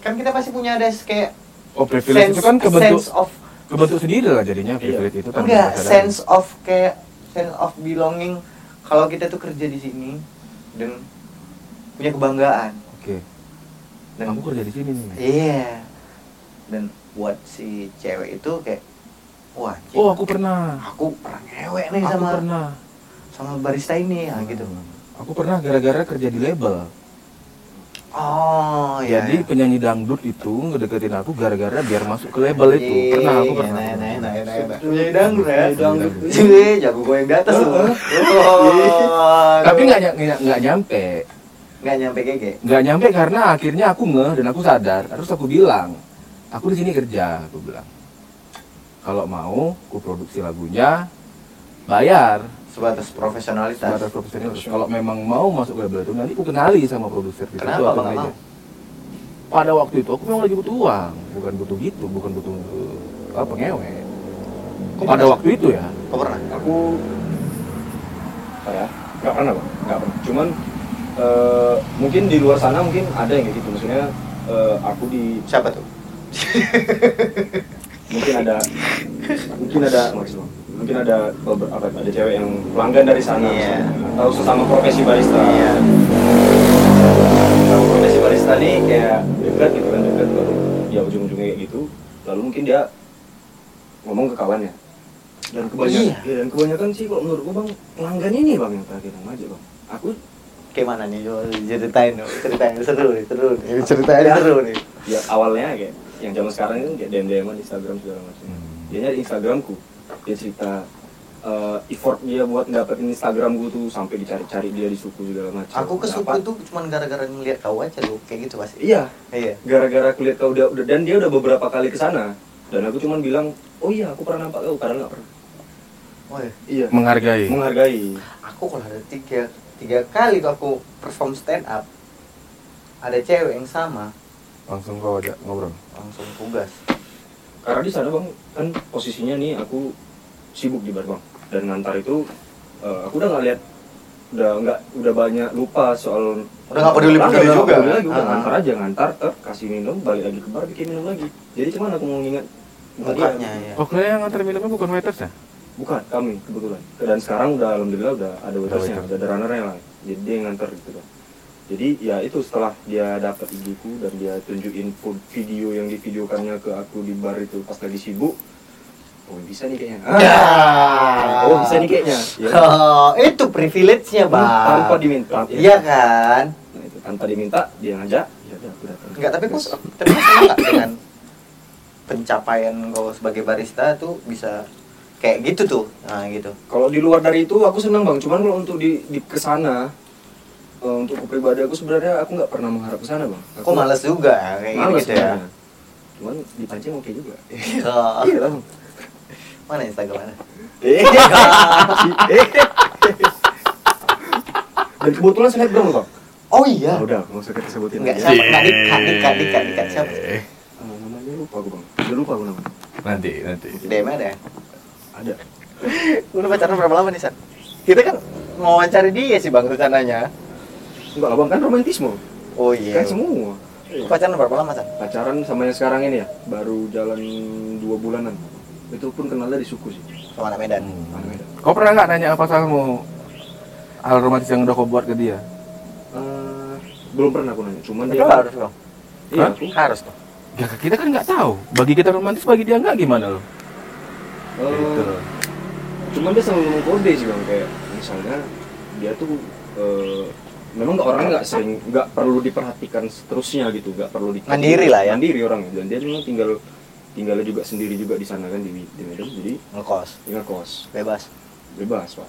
kan kita pasti punya ada kayak oh privilege sense, itu kan kebentuk sense of kebentuk sendiri lah jadinya Iya. privilege itu tanpa enggak sense of kayak sense of belonging. Kalau kita tuh kerja di sini dan punya kebanggaan. Oke. Dan aku kerja di sini nih. Iya. Dan buat si cewek itu kayak wah cik, oh aku pernah aku pernah ngewek nih aku sama pernah sama barista ini ya gitu aku pernah gara-gara kerja di label oh iya Jadi penyanyi dangdut itu ngedeketin aku gara-gara biar masuk ke label itu. Pernah aku pernah. Nah, nah, nah, nah, nah. Penyanyi dangdut ya. Dangdut. Cih, jago goyang di atas tuh. Oh, Tapi nggak nggak nyampe, nggak nyampe gege. nggak nyampe karena akhirnya aku ngeh dan aku sadar. Terus aku bilang, aku di sini kerja, aku bilang. Kalau mau, aku produksi lagunya, bayar. Sebatas profesionalitas. Sebatas profesional. Kalau memang mau masuk ke label itu, nanti aku kenali sama produser. Kenapa Bang nggak manajer. mau? Pada waktu itu aku memang lagi butuh uang, bukan butuh gitu, bukan butuh uh, apa ngewe. Kok Pada waktu itu ya, Kok pernah? aku apa ya nggak pernah bang nggak pernah cuman eh, mungkin di luar sana mungkin ada yang kayak gitu maksudnya eh, aku di Siapa tuh? Mungkin ada mungkin ada mungkin ada beberapa ada cewek yang pelanggan dari sana Iya. atau sesama profesi barista Iya. Sesama profesi barista nih kayak dekat gitu kan dekat baru ya ujung-ujungnya kayak gitu lalu mungkin dia ngomong ke kawannya dan kebanyakan Iya. ya, dan kebanyakan sih kalau menurut gua bang pelanggan ini bang yang terakhir yang ngajak bang aku Kayak mana nih? Ceritain dong. Ceritain seru nih, seru nih. Ceritain Ya. seru nih. ya awalnya kayak yang zaman sekarang itu kayak DM DM di Instagram segala macam Hmm. dia nyari Instagramku dia cerita eh, effort dia buat dapetin Instagramku tuh sampai dicari-cari dia di suku segala macam Aku ke suku tuh cuma gara-gara ngeliat kau aja lu kayak gitu pasti. iya Iya. gara-gara aku lihat kau udah, udah dan dia udah beberapa kali ke sana dan aku cuman bilang oh iya aku pernah nampak kau padahal nggak pernah Oh iya. iya Menghargai. menghargai Aku kalau ada tiga tiga kali tuh aku perform stand up ada cewek yang sama Langsung kau ajak ngobrol. langsung tugas. karena di sana bang kan posisinya nih aku sibuk di bar bang dan ngantar itu eh, aku udah nggak lihat udah nggak udah banyak lupa soal Udah nggak peduli-peduli Udah nggak juga. peduli lagi, udah Ah. ngantar aja ngantar ter kasih minum balik lagi ke bar bikin minum lagi jadi cuman aku mau dia. Mukanya ya. Oh, kalian yang ngantar minumnya bukan waiters ya? bukan kami kebetulan dan sekarang udah alhamdulillah udah ada waitersnya waiter. udah ada runnernya lah jadi dia yang nganter gitu kan jadi ya itu setelah dia dapat ibuku dan dia tunjukin video yang divideokannya ke aku di bar itu pas lagi sibuk oh bisa nih kayaknya Ya. oh bisa nih kayaknya ya. Oh, itu privilege-nya, Bang. tanpa diminta Iya kan? Nah, itu tanpa diminta dia ngajak ya udah aku datang Enggak, tapi kok kok senang nggak dengan pencapaian kau sebagai barista tuh bisa kayak gitu tuh. Nah, gitu. kalau di luar dari itu aku senang bang cuman kalau untuk di, di ke sana untuk aku pribadi aku sebenarnya aku nggak pernah mengharap ke sana bang aku Kok males juga ya, kayak gitu, Males gitu ya. sebenarnya. cuman dipancing oke juga Oh, iya bang mana Instagramnya? Eh, dan kebetulan selebgram bang Oh iya. Ah, udah nggak usah kita sebutin Enggak aja. siapa? Enggak dikat, dikat, dikat, dikat siapa? Eh, Ah, namanya lupa aku bang udah lupa aku namanya Nanti, nanti. DM ada ya? ada Udah pacaran berapa lama nih, San? Kita kan mau wawancari dia sih Bang rencananya. Enggak lah bang kan romantisme Oh iya. kan semua Pacaran berapa lama, San? pacaran sama yang sekarang ini ya baru jalan dua bulanan itu pun kenalnya di suku sih Sama anak Medan. Hmm. Mana beda? Kau pernah nggak nanya apa salahmu hal romantis yang udah kau buat ke dia? Eh, belum pernah aku nanya cuman dia harus dong. iya aku Harus tuh. Ya kita kan nggak tahu. Bagi kita romantis, bagi dia nggak gimana loh? eh, Gitu loh. cuman dia selalu ngomong kode sih bang kayak misalnya dia tuh eh, memang nggak orangnya nggak sering nggak perlu diperhatikan seterusnya gitu nggak perlu di Mandiri lah ya. mandiri orangnya dan dia memang tinggal tinggalnya juga sendiri juga di sana kan di, di Medan jadi Ngekos. tinggal kos Bebas. bebas pak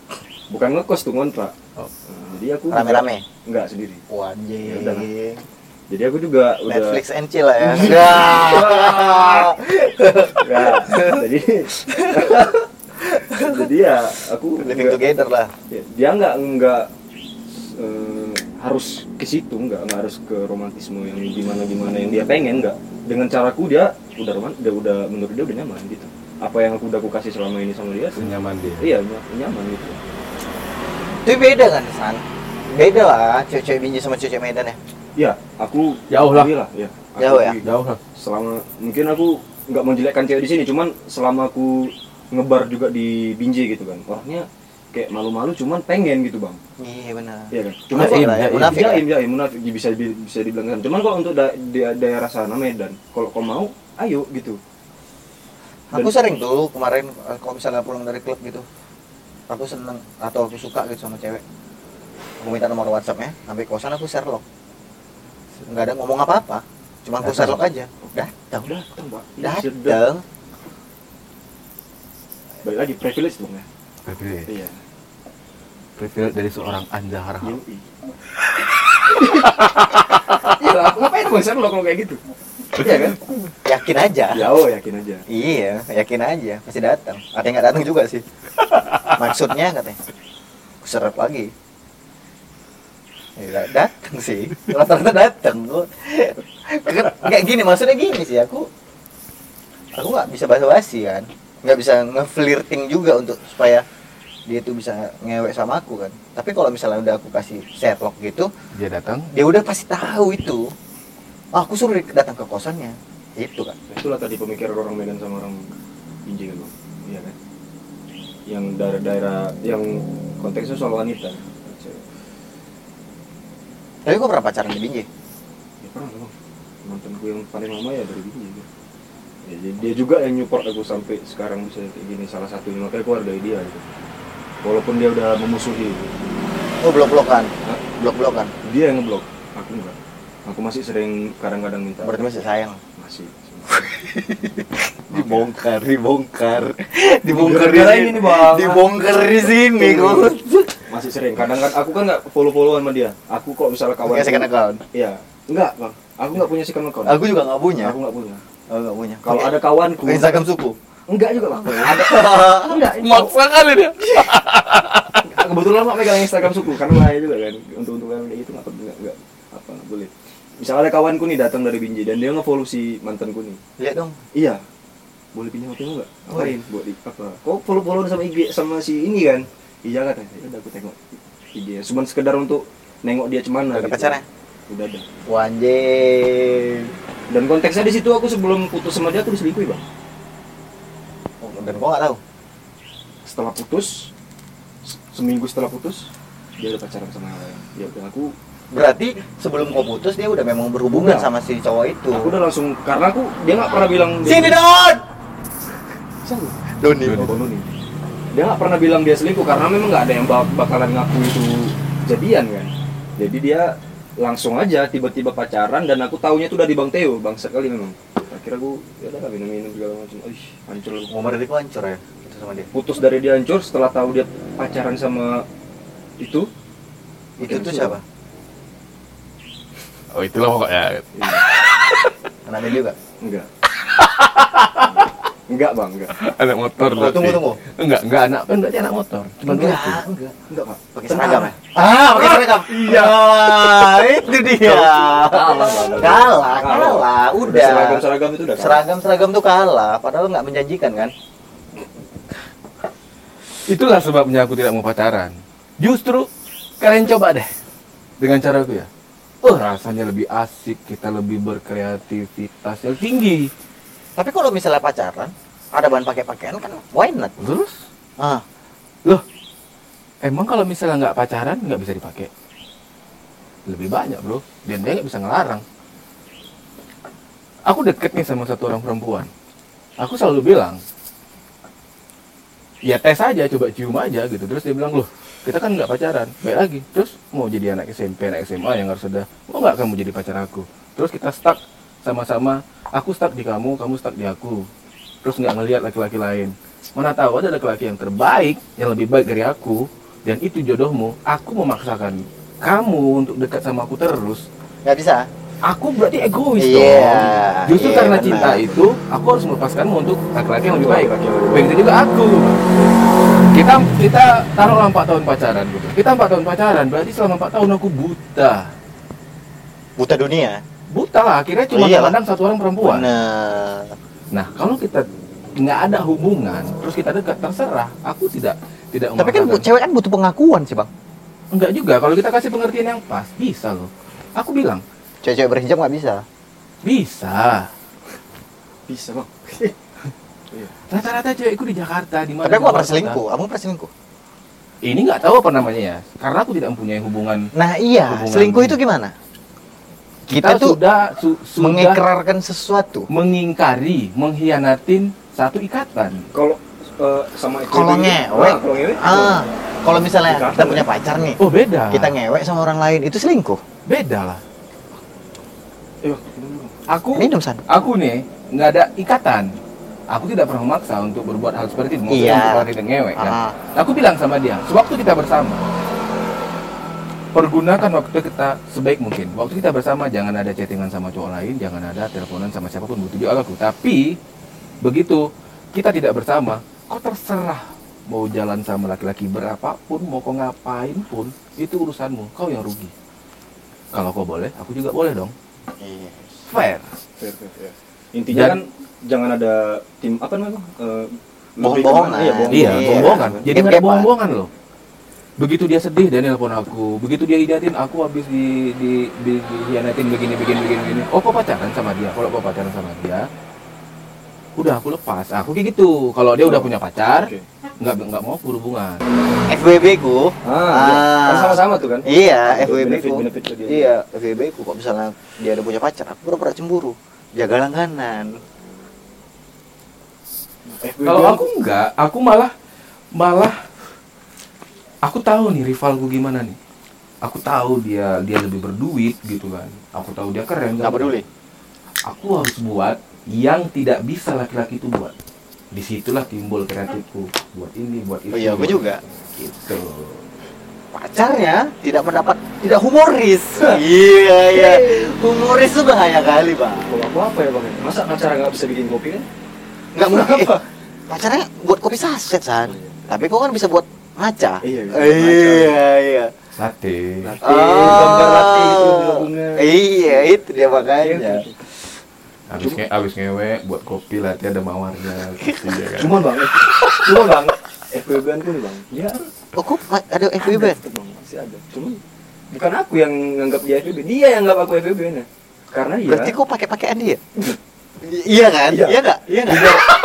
bukan ngekos tuh ngontrak Oh. Nah, jadi aku Rame-rame. nggak sendiri Wajib. Ya jadi aku juga udah Netflix and chill lah ya. Nggak, jadi jadi ya aku Living together lah. Ya, dia nggak nggak eh, harus ke situ nggak nggak harus ke romantisme yang gimana gimana yang dia pengen nggak dengan caraku dia udah roman dia udah menurut dia udah nyaman gitu apa yang aku udah aku kasih selama ini sama dia Senyaman dia. iya ny- nyaman gitu Itu beda kan, San? Beda lah, cewek-cewek binji sama cewek Medan ya. ya aku Jauh lah. akui ya aku Jauh ya? Jauh lah. selama mungkin aku nggak menjelekkan cewek di sini cuman selama aku ngebar juga di Binjai gitu kan orangnya kayak malu-malu cuman pengen gitu bang Iya benar. Iya kan? Cuma Munafik lah ya, iya, munafik jaim, ya. jaim, munafik bisa bisa dibilang kan. Cuman kalau untuk da- di- daerah sana Medan, kalau kau mau, ayo gitu. Aku Dan- sering tuh kemarin eh, kalau misalnya pulang dari klub gitu, aku seneng atau aku suka gitu sama cewek. Aku minta nomor WhatsAppnya, sampai kosan aku share lock. Nggak ada ngomong apa-apa, cuma aku Datang. share lock aja. Datang, Datang. Iya, datang. Balik lagi privilege dong ya. Privilege. Iya. Privilege dari seorang Anda Harham. Yoi. Iya, aku ngapain mau share lo kalau kayak gitu? Iya kan? Yakin aja. Ya, oh yakin aja. Iya, yakin aja, pasti datang. Ada yang nggak datang juga sih. Maksudnya katanya, serap lagi. Ya, datang sih, rata-rata datang. Gua- Kayak gini, maksudnya gini sih, aku aku nggak bisa basa-basi kan, nggak bisa ngeflirting juga untuk supaya dia tuh bisa ngewek sama aku kan. Tapi kalau misalnya udah aku kasih Sherlock gitu, Dia datang. dia udah pasti tahu itu. Ah, aku suruh dia datang ke kosannya, itu kan. Itulah tadi pemikiran orang Medan sama orang Binjai kan. Iya kan? yang daerah-daerah yang konteksnya soal wanita Tapi gue pernah pacaran di Binjai. ya pernah bang mantanku yang paling lama ya dari Binjai gitu. ya, dia, dia juga yang nyupport aku sampai sekarang bisa kayak gini salah satunya makanya aku hargai dia gitu. Walaupun dia udah memusuhi. Oh blok-blokan, Hah? blok-blokan. dia yang ngeblok aku enggak aku masih sering kadang-kadang minta Berarti masih sayang. masih Dibongkar, dibongkar, Gara-gara ini nih, Bang. Dibongkar di sini kok. masih sering kadang kan aku kan nggak follow followan sama dia aku kok misalnya kawan Punya second account. iya enggak bang aku nggak punya second account Aku juga nggak punya. aku nggak punya Aku nggak punya. kalau ada kawanku Instagram suku. Enggak juga bang ada. Enggak ini. Maksa kali dia. kebetulan mak megang Instagram suku karena bahaya juga kan. Untuk untuk kayak gitu nggak enggak enggak apa nggak boleh. Misalnya ada kawanku nih datang dari Binjai dan dia nge-follow si mantanku nih. Lihat dong. iya. Boleh pinjam HP nggak? Ngapain? buat di apa? Kok follow follow sama IG sama si ini kan? Iya katanya ya udah aku tengok IG cuman sekedar untuk nengok dia cemana Udah ada pacarnya? udah ada Wanjir. dan konteksnya di situ aku sebelum putus sama dia aku diselingkuhi bang. Oh, Dan gua nggak tahu. setelah putus se- seminggu setelah putus dia udah pacaran sama yang lain ya udah aku Berarti sebelum kau putus dia udah memang berhubungan Udah. sama si cowok itu. aku udah langsung karena aku dia nggak pernah bilang dia Sini Don. Doni. Doni. dia nggak pernah bilang dia selingkuh karena memang nggak ada yang bak- bakalan ngaku itu jadian kan jadi dia langsung aja tiba-tiba pacaran dan aku taunya itu dari Bang Teo bang sekali memang akhirnya aku ya udah minum-minum segala macam Ih, hancur lu. Ngomong dari hancur ya. Itu sama dia. putus dari dia hancur setelah tahu dia pacaran sama itu Itu tuh siapa? Oh itulah pokoknya. Iya. Anaknya juga. enggak enggak bang enggak Anak motor. Oh, berarti. tunggu, tunggu. Enggak, enggak anak kan berarti anak motor. Cuma enggak, enggak. enggak pak Pakai seragam ya? Ah, pakai seragam. Iya. itu dia. Kalah. Kalah, kalah. Udah. seragam seragam itu udah kalah. Seragam-seragam tuh kalah, padahal nggak menjanjikan kan? Itulah sebabnya aku tidak mau pacaran. Justru kalian coba deh dengan cara aku ya. Oh rasanya lebih asik, kita lebih berkreativitas yang tinggi. Tapi kalau misalnya pacaran, ada bahan pakai pakaian kan, why not? Terus, Ah, loh, emang kalau misalnya nggak pacaran nggak bisa dipakai? Lebih banyak bro, dan dia nggak bisa ngelarang. Aku deket nih sama satu orang perempuan. Aku selalu bilang, ya tes aja, coba cium aja gitu. Terus dia bilang, loh, kita kan nggak pacaran, baik lagi. Terus mau jadi anak SMP, anak SMA yang harus sudah, mau nggak kamu jadi pacar aku? Terus kita stuck sama-sama, aku stuck di kamu, kamu stuck di aku. Terus nggak ngelihat laki-laki lain. Mana tahu ada laki-laki yang terbaik, yang lebih baik dari aku, dan itu jodohmu. Aku memaksakan kamu untuk dekat sama aku terus. nggak bisa. Aku berarti egois Iya, dong. Justru iya, karena benar. cinta itu, aku harus melepaskanmu untuk laki-laki yang lebih baik. Begitu juga aku. Kita kita taruhlah empat tahun pacaran gitu. Kita empat tahun pacaran, berarti selama empat tahun aku buta. Buta dunia. Buta lah, akhirnya cuma Oh, iyalah. memandang satu orang perempuan. Bener. Nah, kalau kita nggak ada hubungan, terus kita dekat, terserah. Aku tidak tidak Tapi kan cewek kan butuh pengakuan sih bang. Enggak juga, kalau kita kasih pengertian yang pas, bisa loh. Aku bilang, Cewek-cewek berhijab nggak bisa. bisa. bisa bang Rata-rata cewekku di Jakarta, di mana? Tapi aku nggak pernah selingkuh. Abang pernah selingkuh? Ini nggak tahu apa namanya ya, karena aku tidak mempunyai hubungan. Nah iya, Hubungan. selingkuh itu gimana? Kita, tuh sudah su- sudah mengikrarkan sesuatu. mengingkari, mengkhianatin satu ikatan. kalau eh, sama itu Kalau itu- ngewek, Ah, kalau ngewek ah, kalau misalnya Ikatan, kita punya ya? pacar nih, Oh beda. kita ngewek sama orang lain, itu selingkuh. beda lah. Ayo, Aku Minum san. aku nih nggak ada ikatan. Aku tidak pernah memaksa untuk berbuat hal seperti itu. Maksudnya Iya. ngewek kan. Ah. Aku bilang sama dia, sewaktu kita bersama, pergunakan waktu kita sebaik mungkin. Waktu kita bersama jangan ada chattingan sama cowok lain, jangan ada teleponan sama siapa pun begitu juga aku. Tapi begitu kita tidak bersama, kau terserah mau jalan sama laki-laki berapapun, mau kau ngapain pun, itu urusanmu. Kau yang rugi. Kalau kau boleh, aku juga boleh dong. Iya. Fair. Fair, fair, fair. intinya Dan- kan jangan ada tim apa namanya Bang? Eh, Bohong-bohongan. ke mana? iya bohong Iya, Iya. bohong-bohongan. Jadi nggak ada bohong-bohongan loh. Begitu dia sedih dia nelpon aku, begitu dia idatin aku habis di di di, dihianatin begini begini begini begini. Oh, kok pacaran sama dia? Kalau kau pacaran sama dia, udah aku lepas aku kayak gitu kalau dia udah punya pacar nggak nggak mau berhubungan FWB ku. Ah, iya. kan sama-sama tuh kan? Iya, benefit- ku. Iya, FWB ku kok misalnya dia udah punya pacar, aku pura-pura cemburu. Jaga langganan. FWB kalau aku enggak aku malah malah aku tahu nih rivalku gimana nih aku tahu dia dia lebih berduit gitu kan aku tahu dia keren Nggak kan? peduli. aku harus buat yang tidak bisa laki-laki itu buat di situlah timbul kreatifku buat ini buat itu Oh iya, aku buat- juga. gitu Pacarnya tidak mendapat tidak humoris. iya, iya. Humoris itu bahaya kali, Bang. Kalau aku apa ya bang? Masa pacar nggak bisa bikin kopi kan? Enggak mungkin. Pacarnya buat kopi saset, San. Tapi kok kan bisa buat maca. Iya, bisa buat maca. Iya, iya. latte Latte, gambar latte gitu bunga-bunga. Iya, itu dia Iya, makanya. habis nge habis ngewe buat kopi latte ada mawarnya gitu ya kan Cuman bang, cuman bang, FWB nih bang, dia Oh, kok ada FWB? Ada, bang, masih ada. Cuman bukan aku yang nganggap dia FWB, dia yang nganggap aku FWB nah. Karena ya. Berarti kok pakai pakaian dia? Iya kan? Iya. Iya enggak? Iya enggak?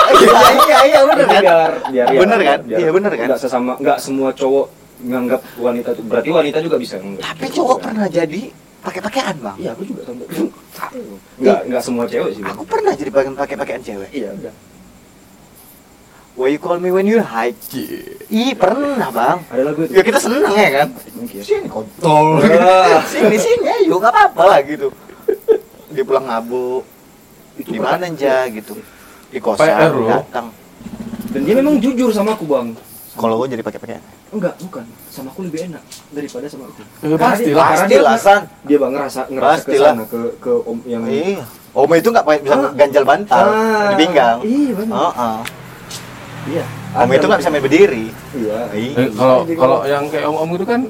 Iya, iya, iya, bener kan? biar, biar, ya, Bener kan? Iya, bener kan? Nggak sesama, nggak semua cowok nganggap wanita itu. Berarti wanita juga bisa nganggap. Tapi cowok pernah jadi pakai pakaian, Bang. Iya, aku juga sampai. Nggak, nggak semua cewek sih. Bang. Aku pernah jadi pakai pakai pakaian cewek. Iya, udah. Why you call me when you hide? Ih, pernah, Bang. Ada lagu itu. Ya kita seneng ya kan? Mungkin. Sini kontol. Sini sini ayo nggak apa-apa lah gitu. Dia pulang ngabuk. Itu Di mana aja gitu. Di kosan PR loh. datang. Dan dia memang jujur sama aku, Bang. Kalau gue jadi pakai pakaian. Enggak, bukan. Sama aku lebih enak daripada sama aku. Eh, Karena pasti lah. karena Pasti dia- lah, San. Dia bang ngerasa ngerasa ke Pastilah. sana ke ke om yang Iya. Om itu nggak pakai- bisa Ah. ganjal bantal Ah. di pinggang. Iya, benar. Heeh. Iya. Om itu nggak bisa main berdiri. Iya. Eh, kalau kalau yang kayak om om itu kan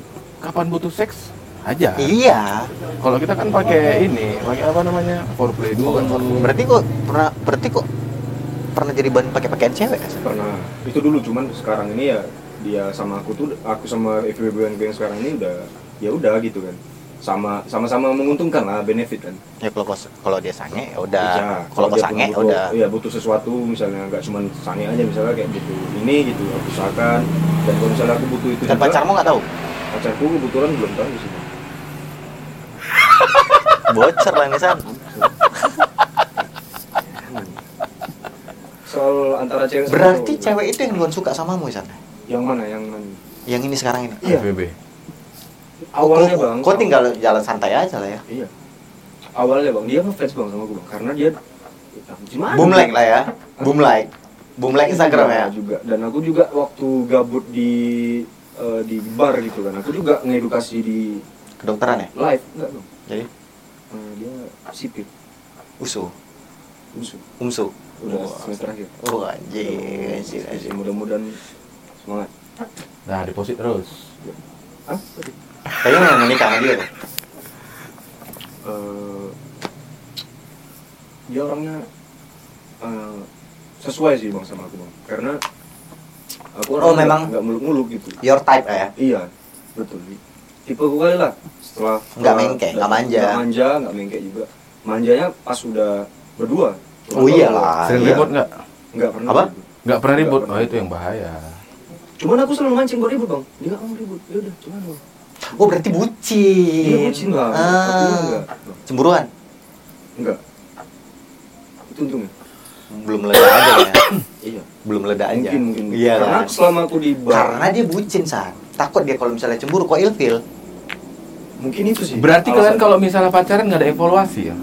kapan butuh seks aja Iya. kalau kita kan pakai ini pakai apa namanya foreplay dulu Berarti kok pernah berarti kok pernah jadi bahan pakai pakaian cewek? Pernah itu dulu cuman sekarang ini ya dia sama aku tuh aku sama FWB yang sekarang ini udah ya udah gitu kan sama sama-sama menguntungkan lah benefit kan Ya kalau kos- kalau dia sange ya udah. Iya, Kalau dia sange butuh- udah. iya butuh sesuatu misalnya nggak cuman sange aja misalnya kayak butuh ini gitu aku usahakan dan kalau misalnya aku butuh itu Dan juga, pacarmu nggak tahu? pacarku kebetulan belum tahu sih. Bocor lah nih San. soal antara cewek sama Berarti cowok. cewek itu yang duluan suka sama mu San? yang mana yang mana Yang ini sekarang ini. Iya. FBB awalnya Kok- bang Kok tinggal jalan santai aja lah ya. iya awalnya bang dia ngefans bang sama gue bang karena dia gimana Boom like lah ya. Boom like. Boom like Instagram ya. Iya, juga dan aku juga waktu gabut di eh, di bar gitu kan aku juga ngedukasi di Kedokteran ya. live enggak dong Jadi? Eh, dia sipil. Usu, musuh umsu. udah semester akhir. Oh anjing, anjing, Jadi anjing. mudah-mudahan semangat. Nah deposit terus. Ah Kayaknya mau menikah sama dia deh. Eh, dia orangnya eh, sesuai sih bang sama aku bang. Karena aku Oh, orangnya memang- nggak muluk-muluk gitu. Your type lah ya. iya betul. Tipe gue kali lah setelah Nggak mengke, nggak manja. nggak manja nggak mengke juga manjanya pas sudah berdua Oh iyalah. sering iya. ribut nggak nggak pernah Apa? nggak pernah ribut pernah oh itu yang bahaya cuman aku selalu mancing buat ribut bang dia nggak mau ribut ya udah cuman bang Oh berarti bucin. dia bucin Aku Ah. enggak Cemburuan. enggak itu untungnya Belum meledak aja ya. iya Belum meledak aja. mungkin mungkin Iya karena kan. selama aku di bar Karena dia bucin san. Takut dia kalau misalnya cemburu kok ilfil. Mungkin itu sih berarti kalian kalau misalnya pacaran nggak ada evaluasi ya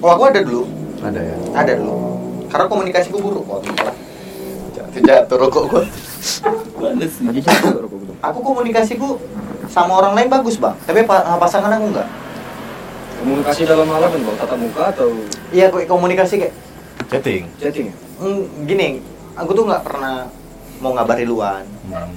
Oh aku ada dulu. ada ya Ada dulu. Karena komunikasiku buruk kok. Jatuh jatuh rokok gua. Males sih. Aja jatuh rokok gua. Aku komunikasiku sama orang lain bagus bang. Tapi pasangan aku enggak. komunikasi dalam hal apa bang tatap muka atau Iya kok komunikasi kayak chatting chatting ya mm, gini. Aku tuh nggak pernah mau ngabari luan. Hmm.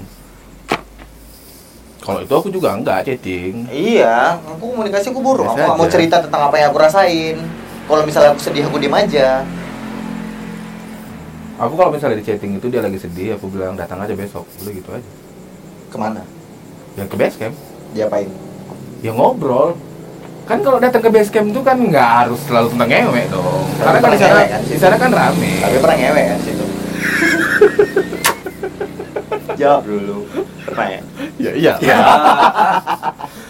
Kalau itu aku juga nggak chatting Iya, aku komunikasi aku buruk. Aku Biasa nggak mau aja. cerita tentang apa yang aku rasain. Kalau misalnya aku sedih aku diem aja. aku kalau misalnya di chatting itu dia lagi sedih aku bilang datang aja besok udah gitu aja Ke mana? yang ke base camp Diapain? ya ngobrol kan kalau datang ke base camp itu kan nggak harus selalu tentang ngewek dong karena kan di sana kan? di sana kan rame Tapi pernah ngewek kan situ? Jawab dulu. Pernah ya? ya iya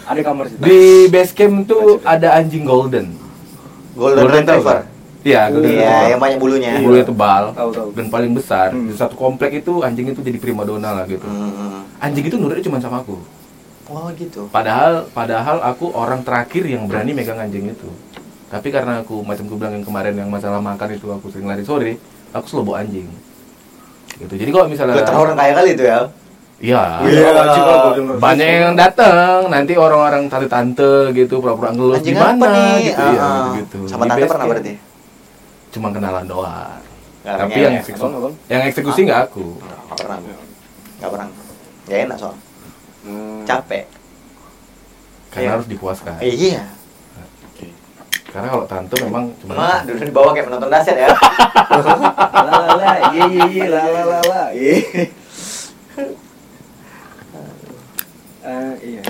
Ada kamar situ. di base camp tuh ada anjing golden Golden, tahu Retriever. iya golden Iya, retriever. yang banyak bulunya. bulunya tebal Tahu, tahu. dan paling besar Hmm. di satu komplek itu anjing itu jadi primadona lah gitu Hmm. anjing itu nurutnya cuma sama aku Oh gitu. padahal padahal aku orang terakhir yang berani megang anjing itu tapi karena aku macam aku bilang yang kemarin yang masalah makan itu aku sering lari sore aku selalu bawa anjing gitu jadi kalau misalnya Gue orang kaya kali itu ya. Iya Iya. banyak yang datang nanti orang-orang tante-tante gitu pura-pura ngeluh apa nih? gitu Ah, ya gitu Sama Di tante pernah berarti? cuma kenalan doang Nggak tapi yang eksekusi Abang, abang. yang eksekusi nggak aku Nggak pernah. Nggak pernah. Gak enak soal. Hmm. Capek. karena Iya. harus dipuaskan Eh, iya. Oke. karena kalau tante memang cuma Mak, dulu di bawah kayak menonton daset ya. La la la, iya iya iya, la la la la, iya. Ah, iya.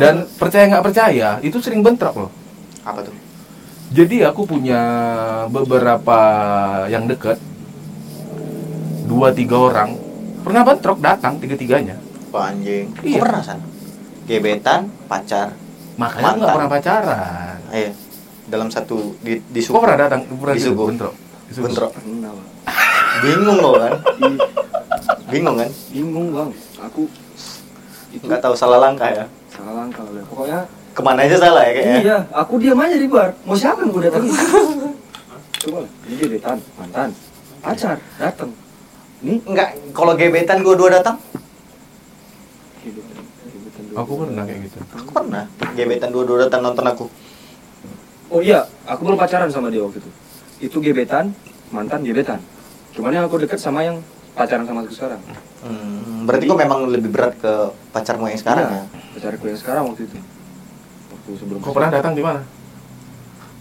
dan percaya nggak percaya itu sering bentrok loh Apa tuh? Jadi aku punya beberapa yang deket dua tiga orang pernah bentrok datang tiga tiganya Wah, anjing. Iya. Pernah san? Gebetan, pacar. makanya nggak pernah pacaran. Iya. Dalam satu di di Kok pernah datang pernah Di suku. bentrok? Bentrok. Bingung lo kan? Bingung kan? bingung bang. Aku itu Nggak tahu salah langkah ya. salah langkah lah. Pokoknya Ke mana aja salah ya kayaknya. iya, aku diam aja di bar. Mau siapa yang gue datangin? Coba, ini gebetan, mantan, pacar, datang. Nih, Enggak, kalau gebetan gua dua datang, dua. Aku pernah kayak gitu. aku pernah. Gebetan dua-dua datang nonton aku. Oh iya, aku belum pacaran sama dia waktu itu. Itu gebetan, mantan gebetan. Cuman yang aku deket sama yang pacaran sama aku sekarang. Hmm, berarti kok memang lebih berat ke pacarmu yang sekarang Iya, ya? Pacarku yang sekarang waktu itu. Waktu sebelum Kau pernah datang di mana?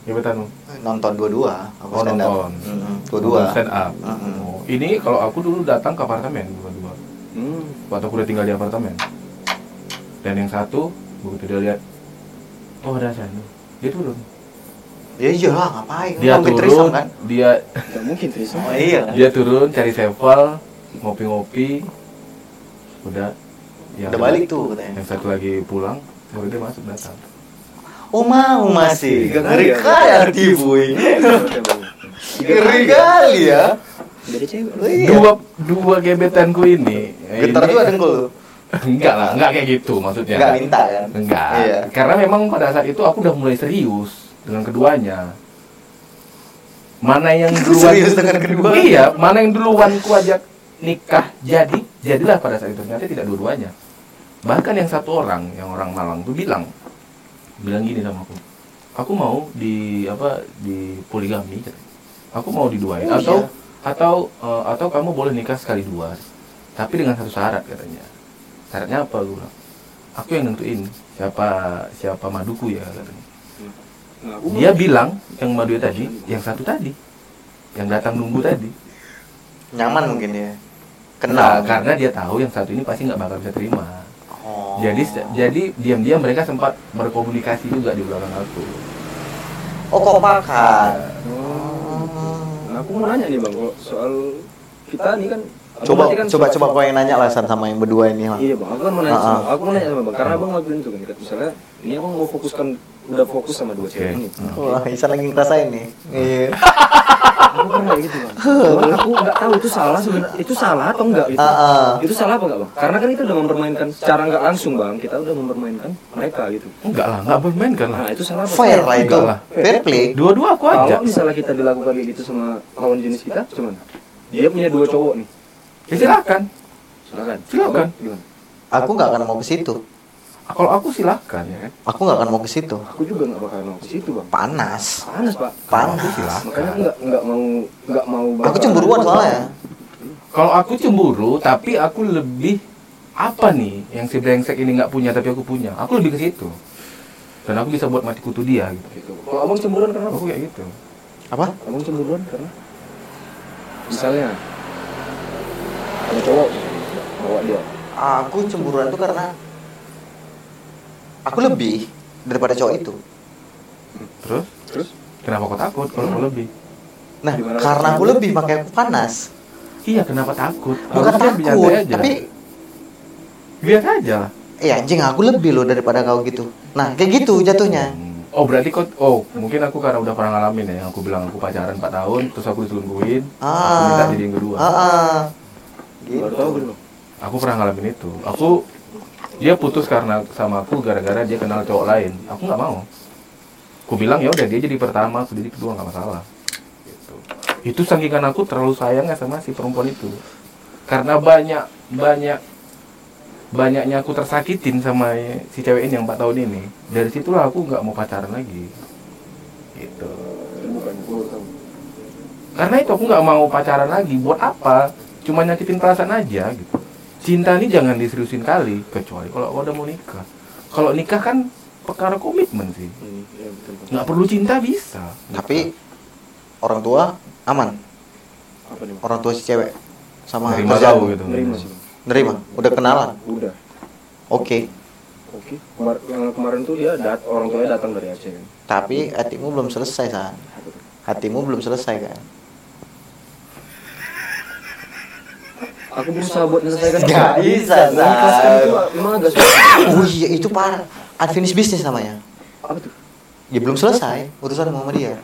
Gebetanmu? Nonton dua-dua, aku Oh, stand up. nonton. Hmm, dua-dua. Nonton Stand up. Mm-mm. Oh, ini kalau aku dulu datang ke apartemen dua-dua. Hmm. Waktu aku udah tinggal di apartemen. Dan yang satu begitu dia lihat, oh ada San, dia turun. Ya iya lah, ngapain? Dia Mungkin turun, kan? dia Gak mungkin Trisam. Oh iya. dia turun cari sevel, ngopi-ngopi, udah. Yang Udah balik tuh katanya. Yang satu lagi pulang, baru dia masuk datang. Oh mau masih. Ngeri kali ya? boy. Ngeri kali ya. Jadi cewek. Oh, iya. Dua dua gebetanku ini. Getar ini- juga dengkul lu. Enggak lah, enggak kayak gitu maksudnya. Enggak minta kan? Enggak. Iya. Karena memang pada saat itu aku udah mulai serius dengan keduanya. Mana yang duluan Serius dengan kedua? Iya, mana yang duluan ku ajak nikah jadi, jadilah pada saat itu ternyata tidak dua-duanya. Bahkan yang satu orang, yang orang Malang tuh bilang bilang gini sama aku. Aku mau di apa di poligami. Aku mau diduain Oh, atau iya. atau eh, atau kamu boleh nikah sekali dua. Tapi dengan satu syarat katanya. Syaratnya apa gue bilang? Aku yang nentuin siapa siapa maduku ya katanya. Nah, aku Dia bilang yang madu tadi, yang satu tadi, yang datang nunggu tadi. Nyaman mungkin dia. Kenal Kenal. karena dia tahu yang satu ini pasti nggak bakal bisa terima. Oh. Jadi jadi diam-diam mereka sempat berkomunikasi juga di belakang aku. Oh kompakan. Oh. Nah, aku mau nanya nih bang, kalau soal kita nih kan Coba otomatis kan coba coba kau yang nanya lah San, sama yang berdua ini lah. Iya bang, aku kan mau nanya Ah, sama, ah. aku mau nanya sama bang, karena abang ngelakuin itu kan, misalnya ini abang mau fokuskan, udah fokus sama dua cewek ini. Wah, Isan lagi ngerasain nih. Iya. Aku kan kayak gitu bang. Cuman aku nggak tahu itu salah sebenarnya, itu salah atau enggak gitu. Ah, ah. Itu salah apa enggak bang? Karena kan kita udah mempermainkan secara nggak langsung bang, kita udah mempermainkan mereka gitu. Enggak lah, nggak bermainkan lah. Nah itu salah apa? Fair lah itu. Lah. Fair play. Dua-dua aku Kalau ajak. misalnya kita dilakukan kayak gitu sama lawan jenis kita, cuman dia punya dua cowok nih, Ya silakan. silakan. Silakan. Gimana? Aku nggak akan mau ke situ. Kalau aku silakan ya kan. Aku nggak akan mau ke situ. Aku juga nggak bakal mau ke situ bang. Panas. Panas pak. Panas. Silakan. Makanya aku nggak nggak mau nggak mau. Aku cemburuan soalnya. Kalau aku cemburu, tapi aku lebih apa nih yang si brengsek ini nggak punya tapi aku punya. Aku lebih ke situ. Dan aku bisa buat mati kutu dia gitu. Gitu. Kalau abang cemburuan karena? Aku kayak gitu. Apa? Abang cemburuan karena misalnya ada cowok bawa dia. Aku cemburuan tuh karena aku lebih daripada cowok itu. Terus terus kenapa kau takut kalau kau lebih? Nah, Gimana karena aku lebih makanya aku panas. Iya kenapa takut? Bukan takut, biasa aja. tapi biasa aja. eh anjing aku lebih loh daripada kau gitu. Nah, kayak gitu jatuhnya. Hmm. Oh berarti kau oh mungkin aku karena udah pernah ngalamin ya aku bilang aku pacaran 4 tahun terus aku diselingkuhin aku minta Ah. jadi yang kedua Ah, ah. Gitu. baru tahu belum aku pernah ngalamin itu aku dia putus karena sama aku gara-gara dia kenal cowok lain. Aku nggak mau. Aku bilang ya udah dia jadi pertama aku jadi kedua nggak masalah. Gitu. itu sakingan aku terlalu sayangnya sama si perempuan itu. Karena banyak banyak banyaknya aku tersakitin sama si cewek ini yang 4 tahun ini. Dari situlah aku nggak mau pacaran lagi. Gitu. Karena itu aku nggak mau pacaran lagi. Buat apa? Cuma nyakitin perasaan aja gitu cinta ini jangan diseriusin kali kecuali kalau kau udah mau nikah kalau nikah kan perkara komitmen sih ya betul betul nggak perlu cinta bisa Tapi orang tua aman. apa nih Bang? Orang tua si cewek sama Nerima tahu gitu nerima. Nerima, udah kenalan. udah Oke. oke Kemar- yang kemarin tuh dia dat orang tuanya datang dari Aceh kan Tapi hatimu belum selesai, San. Tuh? Hatimu belum selesai kan? Aku berusaha buat menyelesaikan Nggak bisa, San. itu memang agak susah. Oh iya, itu parah. Unfinished business namanya. apa tuh? Ya belum selesai. Urusan sama dia.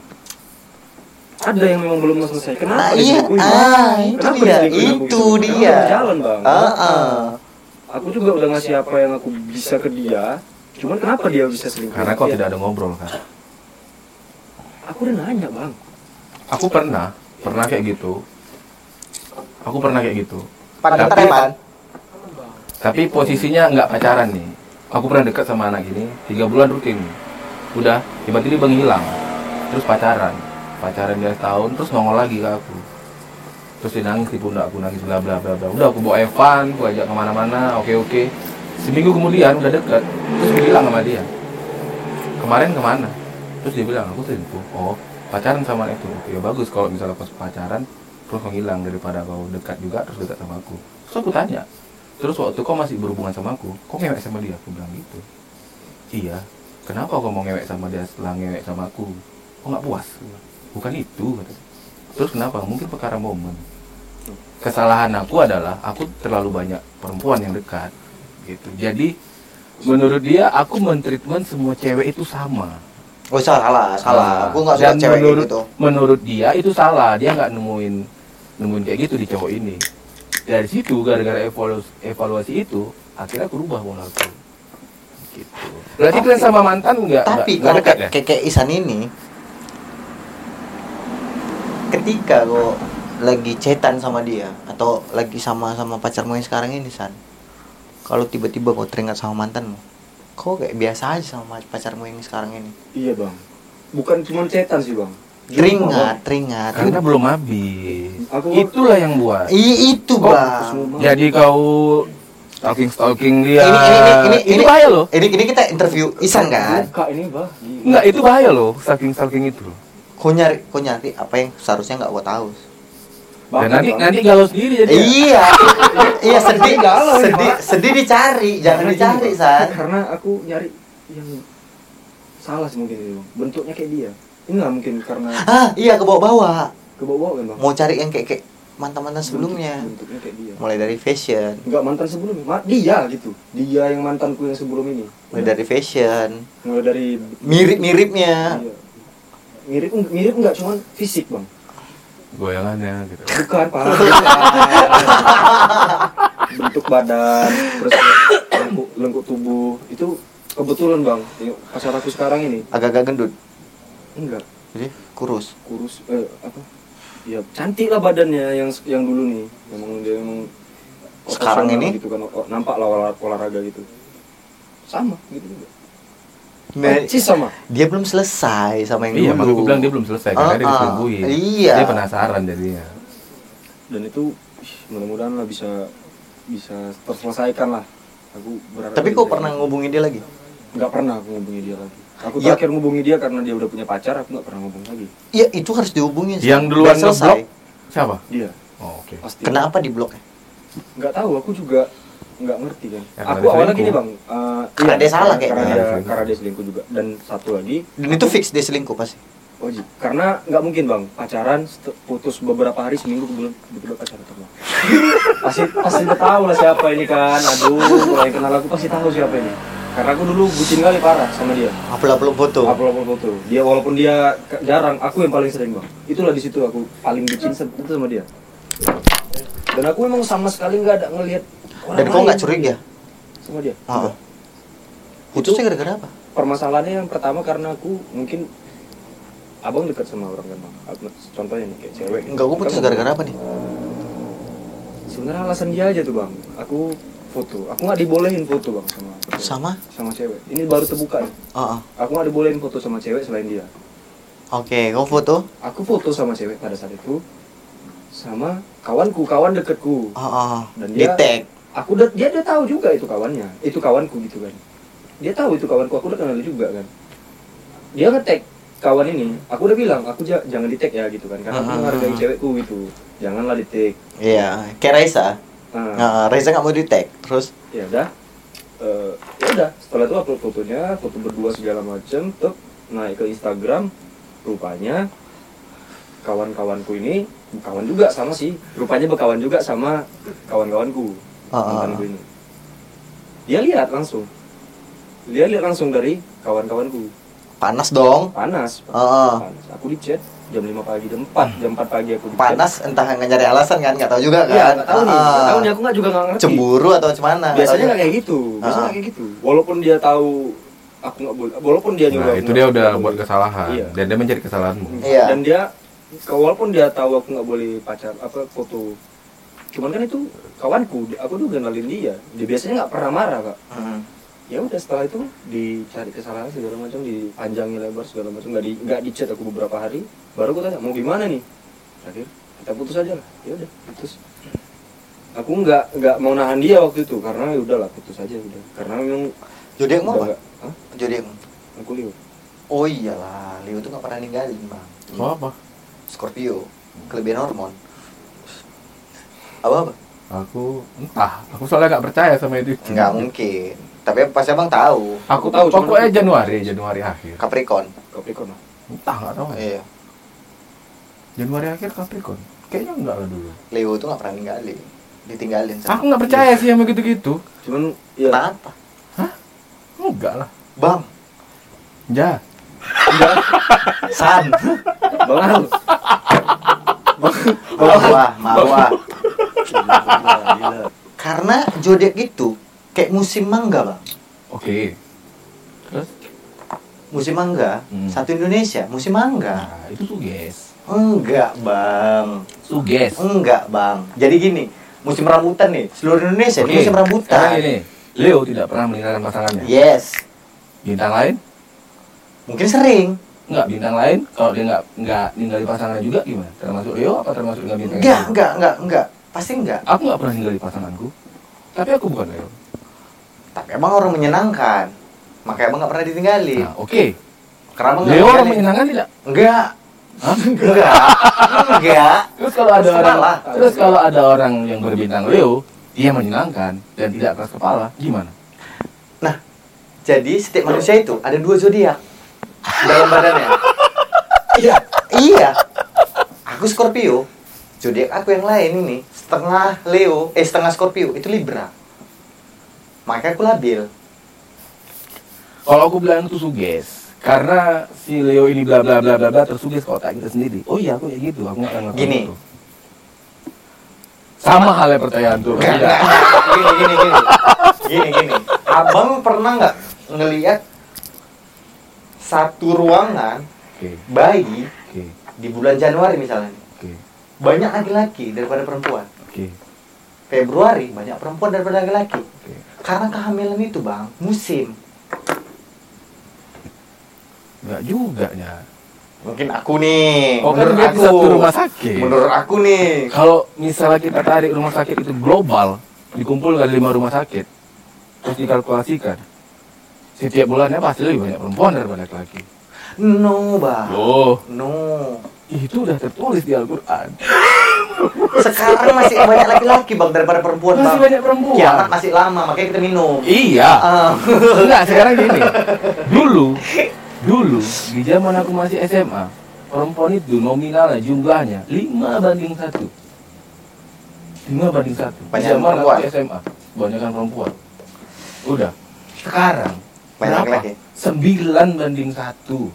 ada yang memang belum selesai. Kenapa Nah, iya, ah, itu Kenapa dia, itu dia. Kenapa jalan bang. Ah, ah. aku juga udah ngasih apa yang aku bisa ke dia. Cuman kenapa dia bisa selingkuh karena kau tidak ada ngobrol kan? Aku udah nanya bang. Aku pernah pernah kayak gitu. Aku pernah kayak gitu Pan, Tapi- tapi posisinya nggak pacaran nih. Aku pernah dekat sama anak ini tiga bulan rutin. Udah tiba-tiba menghilang terus pacaran. Pacaran dia setahun terus nongol lagi ke aku. Terus dia nangis di pundak aku nangis bla bla bla bla. Udah aku bawa Evan aku ajak ke mana-mana oke oke. Seminggu kemudian udah dekat terus bilang sama dia. Kemarin ke mana? Terus dia bilang aku selingkuh. Oh pacaran sama anak itu. Ya bagus kalau misalnya pas pacaran terus menghilang daripada kau dekat juga terus dekat sama aku. Terus aku tanya terus waktu kau masih berhubungan sama aku kau ngewek sama dia? Aku bilang gitu. Iya. Kenapa kau mau ngewek sama dia setelah ngewek sama aku? Kok nggak puas. Bukan itu terus kenapa? Mungkin perkara momen. Kesalahan aku adalah aku terlalu banyak perempuan yang dekat gitu. Jadi menurut dia aku mentreatment semua cewek itu sama. Oh salah, salah. Aku nggak suka cewek menurut, gitu. menurut dia itu salah. Dia nggak nemuin nemuin kayak gitu di cowok ini. Dari situ gara-gara evaluasi, evaluasi itu akhirnya aku rubah pola aku. Gitu. Berarti Tapi- kalian sama mantan nggak Tapi nggak- dekat kayak, ya? kayak, kayak Isan ini, ketika kok lagi cetan sama dia atau lagi sama sama pacarmu yang sekarang ini San, kalau tiba-tiba kau teringat sama mantanmu, kau kayak biasa aja sama pacarmu yang sekarang ini. iya bang. Bukan cuma cetan sih bang Teringat, Bang. teringat. karena belum habis Aku- itulah yang buat I, itu Kok bang. jadi kau stalking stalking dia Ini ini ini ini ini bahaya loh Ini ini kita interview Isan kan. Buka ini bang Gila. Enggak, itu bahaya loh, stalking stalking itu. loh. Kau nyari, kau nyari apa yang seharusnya nggak kau tahu. Dan Bahkan, nanti Bang. nanti galau sendiri jadi. Iya, iya sedih, galau sedih, sedih dicari, jangan Karena dicari gini, San. karena aku nyari yang salah sih mungkin itu bang bentuknya kayak dia ini nggak mungkin karena Ah, iya ke bawah-bawah. ke bawah kan bang Mau cari yang kayak kayak mantan-mantan sebelumnya. bentuknya kayak dia Mulai dari fashion, Enggak mantan sebelumnya, Ma- dia gitu. Dia yang mantanku yang sebelum ini. mulai dari fashion, mulai dari mirip-miripnya. Iya. mirip mirip enggak cuman fisik, Bang. Goyangannya gitu. Bukan, Pak. Bentuk badan, terus lengkuk, lengkuk tubuh itu kebetulan, Bang. Pacar aku sekarang ini Agak-agak gendut. Enggak Jadi kurus. kurus eh apa? Ya cantik lah badannya yang yang dulu nih. Memang dia memang Sekarang ini? gitu kan nampak lah olah- olahraga gitu. Sama gitu juga. Nah, Persis sama. dia belum selesai sama yang Iya, dulu. aku bilang dia belum selesai karena dia Ah, ah. diselingkuhin. Iya. Dia penasaran jadinya. dan itu ih, mudah-mudahan lah bisa bisa terselesaikan lah aku berharap Tapi kok pernah ngubungin dia lagi? nggak pernah aku ngubungi dia lagi aku Ya. terakhir ngubungi dia karena dia udah punya pacar aku nggak pernah ngubung lagi Iya, itu harus dihubungin. Yang duluan selesai. ngeblok siapa? dia Oh, oke. pasti Kenapa di blok? nggak tahu aku juga nggak ngerti kan Ya, karena aku awalnya gini bang eh, Karena dia salah kayaknya. karena Karena dia, karena dia selingkuh juga dan satu lagi Dan itu fix dia selingkuh pasti. wajib karena nggak mungkin bang pacaran putus beberapa hari seminggu kemudian tiba-tiba pacaran terus pasti pasti udah tahu lah siapa ini kan aduh kalau yang kenal aku pasti tahu siapa ini karena aku dulu bucin kali parah sama dia Upload-upload foto. upload upload foto dia walaupun dia jarang aku yang paling sering bang itulah di situ aku paling bucin itu sama dia dan aku memang sama sekali nggak ada ngelihat Dan kau nggak curiga? sama dia Ah. Putusnya gara-gara apa? permasalahannya yang pertama karena aku mungkin abang dekat sama orang kan bang contohnya nih kayak cewek Enggak, gue putus gara-gara apa nih? sebenarnya alasan dia aja tuh bang aku foto. Aku nggak dibolehin foto bang sama Sama? sama cewek. Ini baru terbuka nih Ah, ah. aku nggak dibolehin foto sama cewek selain dia. Oke, kau foto? aku foto sama cewek pada saat itu sama kawanku kawan deketku. Ah, ah. Dan Di dia- tag. aku udah dia dia tahu juga itu kawannya. Itu kawanku gitu kan. Dia tahu itu kawanku aku udah kenal juga kan. Dia ngetek kawan ini. Aku udah bilang aku ja- jangan di tag ya gitu kan. Karena aku Ah, ah, menghargai cewekku gitu. Janganlah di tag Iya, kayak Raisa. Nah, Nah, Raisa nggak mau di tag. Terus? Ya udah. Eh, ya udah. Setelah itu upload fotonya foto berdua segala macem tuh naik ke Instagram. Rupanya kawan-kawanku ini kawan juga sama sih. Rupanya berkawan juga sama kawan-kawanku Ah, ah. mantanku ini. Dia lihat langsung. Dia lihat langsung dari kawan-kawanku. Panas dong. panas. Ah, ah. panas. Aku di chat jam 5 pagi jam 4 jam 4 pagi aku. Panas entah nggak nyari alasan kan? Nggak tahu juga Iya, kan? nggak tahu nih, Ah, nggak ah. tahu nih, aku nggak juga nggak ngerti. Cemburu atau gimana? biasanya nggak kayak gitu biasanya Ah. nggak kayak gitu walaupun dia tahu aku nggak boleh walaupun dia juga Nah, itu dia udah buat kesalahan Iya. dan dia mencari kesalahanmu. Iya. dan dia walaupun dia tahu aku nggak boleh pacar apa foto cuman kan itu kawanku aku tuh kenalin dia dia biasanya nggak pernah marah kak Hmm. Ya udah setelah itu dicari kesalahan segala macam dipanjangi lebar segala macam nggak di nggak di chat aku beberapa hari baru aku tanya mau gimana nih terakhir kita putus aja lah ya udah putus aku nggak nggak mau nahan dia waktu itu karena ya udahlah putus aja udah karena memang Zodiak mau apa? Zodiak. aku lihat Oh iyalah, Leo tuh nggak pernah ninggalin bang. Oh apa? Scorpio, kelebihan hormon. Apa apa? Aku entah. Aku soalnya nggak percaya sama itu. Nggak mungkin. Tapi pasti abang tahu. Aku Aku tahu, Pokoknya Januari, Januari akhir. Capricorn. Capricorn. Entah nggak tahu. Ya. Iya. Januari akhir Capricorn. Kayaknya enggak lah dulu. Leo tuh nggak pernah ninggalin. Ditinggalin. sama- Aku nggak percaya sih sama gitu-gitu. cuman ya Kenapa? Enggak lah. Bang, Ja. San, bang Marwa. Gila, gila. Karena zodiak itu kayak musim mangga bang. Oke. Terus? Musim mangga, Hmm. satu Indonesia, musim mangga. Nah, itu suges. Enggak bang, Suges. enggak bang. Jadi gini, musim rambutan nih, seluruh Indonesia ini Oke, musim rambutan. sekarang ini, Leo tidak pernah meninggalkan pasangannya. Yes, Bintang lain? mungkin sering. Enggak, bintang lain kalau dia enggak enggak ninggalin pasangannya juga gimana? Termasuk Leo apa termasuk enggak bintang? Enggak, enggak, enggak, enggak. Pasti enggak. Aku enggak pernah ninggalin pasanganku. Tapi aku bukan Leo. Tapi emang orang menyenangkan. Makanya abang nggak pernah ditinggalin. Nah, oke. Karena abang nggak Leo orang menyenangkan tidak? Enggak, Hah? enggak, enggak. Terus kalau ada Keras orang kepala. terus kalau ada orang yang berbintang Leo, dia menyenangkan dan tidak keras kepala, gimana? Nah, jadi setiap manusia itu ada dua zodiak dalam badannya. Iya, iya. Aku Scorpio. Zodiak aku yang lain ini setengah Leo, eh setengah Scorpio itu Libra. Makanya aku labil. Kalau aku bilang itu suges, karena si Leo ini bla bla bla bla bla tersuges ke otak kita sendiri. Oh iya, aku kayak gitu, aku nggak ngerti Gini. itu. Sama halnya pertanyaan tuh. Gini, gini, gini. Gini, gini. Abang pernah nggak ngelihat satu ruangan Oke, bayi oke, di bulan Januari misalnya oke, banyak laki-laki daripada perempuan. oke, Februari banyak perempuan daripada laki-laki. oke. Karena kehamilan itu bang musim. Enggak juga ya. Mungkin aku nih. Oh kan menurut dia aku. satu rumah sakit. Menurut aku nih. Kalau misalnya kita tarik rumah sakit itu global, dikumpulkan lima rumah sakit, terus dikalkulasikan, setiap bulannya pasti lebih banyak perempuan daripada laki-laki. No bang. Loh, No. Itu udah tertulis di Al-Quran. Sekarang masih banyak laki-laki bang daripada perempuan Masih bang. banyak perempuan. Kiamat masih lama, makanya kita minum. Iya. Ah. Enggak, sekarang gini. Dulu, dulu di zaman aku masih SMA, perempuan itu nominalnya jumlahnya 5 banding 1. 5 banding 1. Di Banyak zaman perempuan. aku SMA, banyakan perempuan. Udah. Sekarang Banyak berapa? laki-laki. 9 banding 1.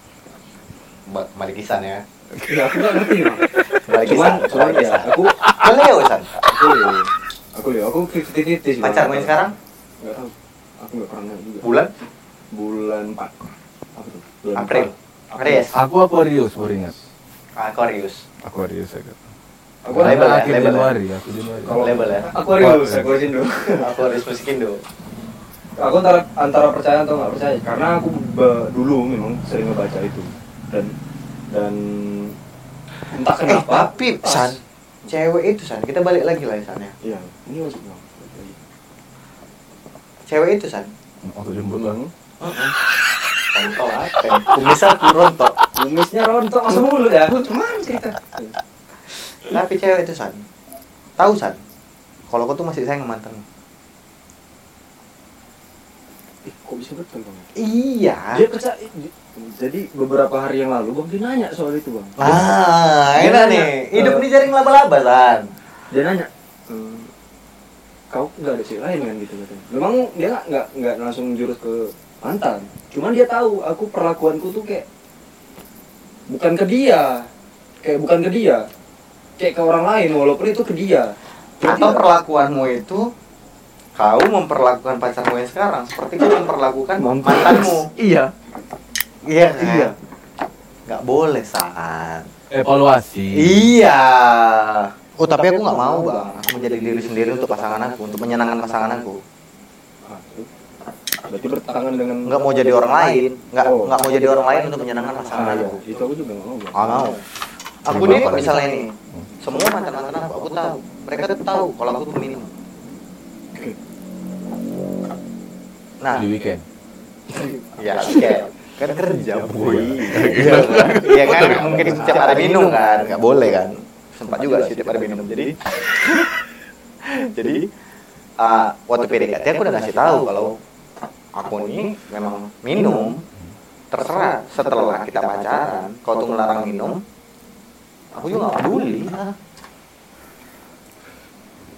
Ba- Balik kisan ya. Ya aku nggak ngerti bang. Balik Cuman, cuman ya aku ya Usan? aku Leo. Aku Leo. Aku fifty fifty sih. Pacar main sekarang? Nggak tahu. Aku nggak pernah juga. Bulan? Bulan empat. Apa tuh? Bulan April. Aries. Aku Aquarius, baru ingat. Aquarius. Aquarius saya kata. Aku Label Label ya, akhir label ya. Januari, aku Januari. Kalau- Label ya. Aquarius, Aquarius Indo. Aquarius musik Indo. aku antara antara percaya atau nggak percaya karena aku be- dulu memang sering ngebaca itu dan dan entah Eh, kenapa tapi pas- San, cewek itu San, kita balik lagi lah San ya. iya ini maksudnya Cewek itu San. Waktu. Bang, Kontol apa? ya? Kumisnya turun tok. kumisnya rontok masuk mulut ya cuman cerita Tapi cewek itu San. Tahu San? Kalau kau tuh masih sayang sama mantan. Ih, kok bisa betul bang Iya. dia percaya jadi beberapa hari yang lalu bang dia nanya soal itu bang Ah, Dia enak nanya, nih. Hidup eh, ini jaring laba-laba San. dia nanya "Hmm, kau nggak ada cewek lain kan gitu katanya memang dia nggak nggak nggak langsung jurus ke mantan cuman dia tahu aku perlakuanku tuh kayak bukan ke dia kayak bukan ke dia kayak ke orang lain walaupun itu ke dia Cuma Atau perlakuanmu itu kau memperlakukan pacarmu yang sekarang seperti kau memperlakukan Mantan. mantanmu. Iya. Iya kan? Iya. Nggak boleh San. Evaluasi. Iya. Oh tapi aku nggak mau bang. Aku menjadi diri sendiri untuk pasangan aku, untuk menyenangkan pasangan aku. Ah, berarti bertangan dengan Nggak mau jadi orang lain, nggak Oh. nggak mau jadi orang lain untuk menyenangkan pasangan ah, iya. aku. itu aku juga nggak mau bang Nggak mau. Aku apa misalnya nih, semua mantan mantan aku, aku tahu. Mereka tuh tahu kalau aku tuh minum. Nah, Di weekend. ya kan kerja boy. Iya kan? Iya kan? Mungkin setiap hari minum kan, nggak boleh kan. Sempat juga sih setiap hari minum. Jadi jadi uh, waktu PDKT aku udah ngasih tahu kalau aku ini memang minum. Terserah setelah kita pacaran kalau tuh ngelarang minum aku juga nggak peduli.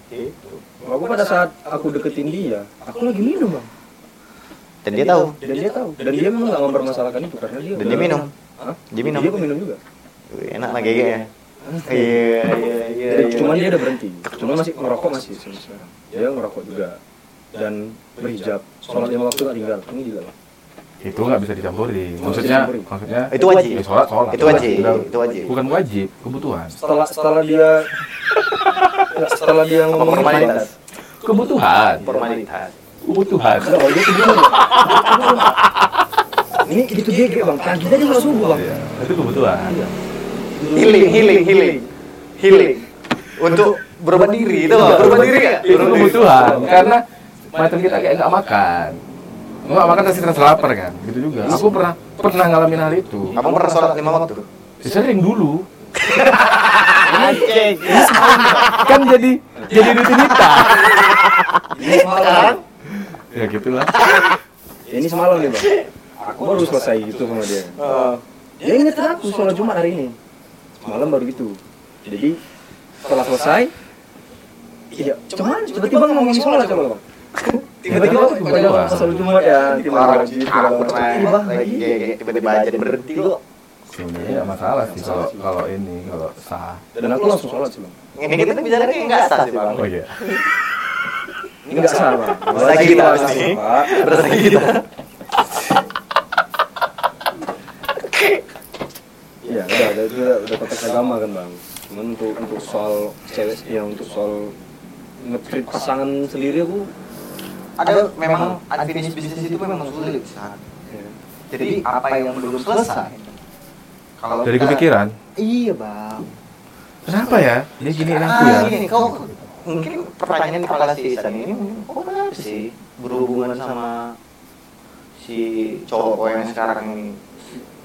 Gitu. Aku pada saat aku deketin dia aku lagi minum bang dan dia tahu dan dia tahu dan dia memang nggak mempermasalahkan itu karena dia Dan dia minum. Hah? Dia minum. dia peminum juga enak lah GG ya iya iya iya Jadi, iya. cuman dia udah berhenti cuma masih ngerokok masih sampai sekarang dia ngerokok juga dan berhijab sholat lima waktu nggak tinggal ini juga lah Itu nggak bisa dicampuri. Maksudnya, dicampuri. maksudnya itu wajib ya sholat sholat. Itu wajib, Udah, itu wajib. Bukan wajib, kebutuhan. setelah setelah dia setelah dia Apa ngomongin formalitas Kebutuhan. formalitas Kebutuhan. Enggak, kalau dia gini. Ini itu dia bang, pagi tadi nggak subuh bang. Iya, Itu kebutuhan. healing healing healing healing untuk berobat diri itu loh berobat diri ya Itu kebutuhan. Karena macam kita kayak nggak makan. Nggak makan pasti terasa lapar kan. Gitu juga. Aku pernah pernah ngalamin hal itu. kamu pernah sholat lima waktu Sering dulu. Anjing. kan jadi jadi rutinitas. Ini. Ya gitulah. Ini semalam nih bang. Aku baru selesai gitu sama dia. Dia ingetin aku sholat Jumat hari ini. Semalam baru gitu. Jadi setelah selesai, iya, cuman tiba-tiba ngomongin sholat coba bang. Tiba-tiba aku banyak sholat Jumat ya. Orang lagi, tiba-tiba aja berhenti kok Sebenarnya nggak masalah sih kalau kalau ini kalau sah. Dan aku langsung sholat sih bang. ini kita bicara nggak sah sih bang Oh iya. Ini nggak sah bang. Lagi kita pasti. sah, Pak. terus lagi kita Iya, udah, udah, udah, udah konteks agama kan bang. Cuman untuk untuk soal cewek, ya untuk soal nge-treat pasangan sendiri aku ada memang unfinished business itu memang sulit saat ya, jadi apa yang belum selesai kalau Dari kita- kepikiran. iya bang Kenapa ya? Dia aku ah, ya. gini kau mungkin pertanyaan di kepala si Isan ini kok kenapa sih? berhubungan sama si cowok yang sekarang ini.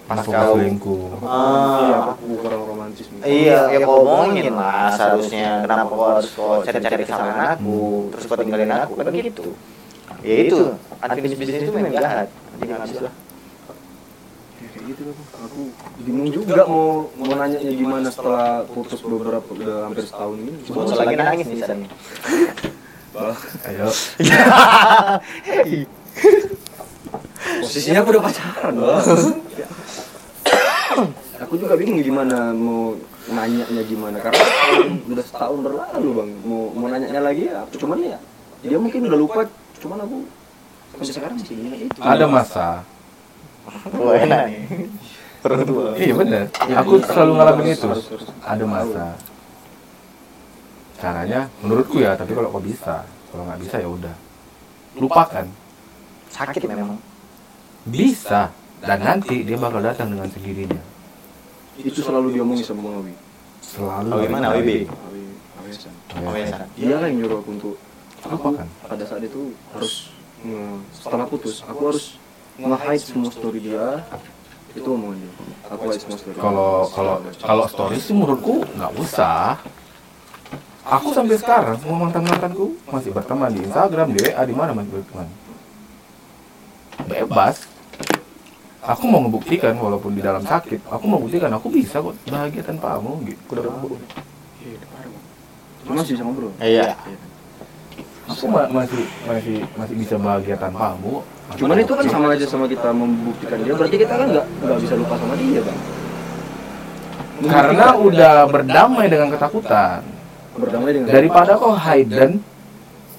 Pas aku Kau- selingkuh. Ah. iya aku kurang romantis nih Iya, ya kau omongin lah seharusnya. kenapa kau harus kau cari-cari kesalahan aku, terus kau tinggalin aku, kan gitu. Ya itu, unfinished business itu memang jahat. Jadi nggak habis lah. Ya, gitu Bang. aku bingung juga mau mau nanya gimana setelah putus beberapa udah hampir setahun ini Cuma lagi nangis nih San. Bah, ayo posisinya aku udah pacaran Bang. aku juga bingung gimana mau nanyanya gimana karena udah setahun berlalu bang mau mau nanyanya lagi ya cuman ya dia mungkin udah lupa cuman aku sampai sekarang ingat itu ada masa Wah enak nih. Perut tua. iya bener. Iya, aku iya. selalu ngalamin itu. Ada masa. Caranya menurutku ya tapi kalau kau bisa kalau nggak bisa ya udah. Lupakan. Sakit memang. bisa. Dan nanti dia bakal datang dengan sendirinya. Itu selalu diomongin sama bang Awi selalu Oh, gimana, WB? Awi Awesan Oh ya San. dia lah yang nyuruh aku untuk Lupakan. pada saat itu harus setelah putus aku harus nge-hide semua story dia itu omongan dia. Aku hide semua story. Kalau kalau kalau story sih menurutku nggak usah. Aku sampai sekarang semua mantan mantanku masih berteman di Instagram di WA di mana masih berteman. Bebas. Aku mau ngebuktikan walaupun di dalam sakit. Aku mau buktikan aku bisa kok bahagia tanpa kamu gitu. Udah Iya, masih sama bro Iya. aku ma- masih masih masih bisa bahagia tanpa kamu Cuman itu kan sama aja sama kita membuktikan dia, berarti kita kan nggak nggak bisa lupa sama dia bang. karena udah berdamai dengan ketakutan berdamai dengan daripada kau hidden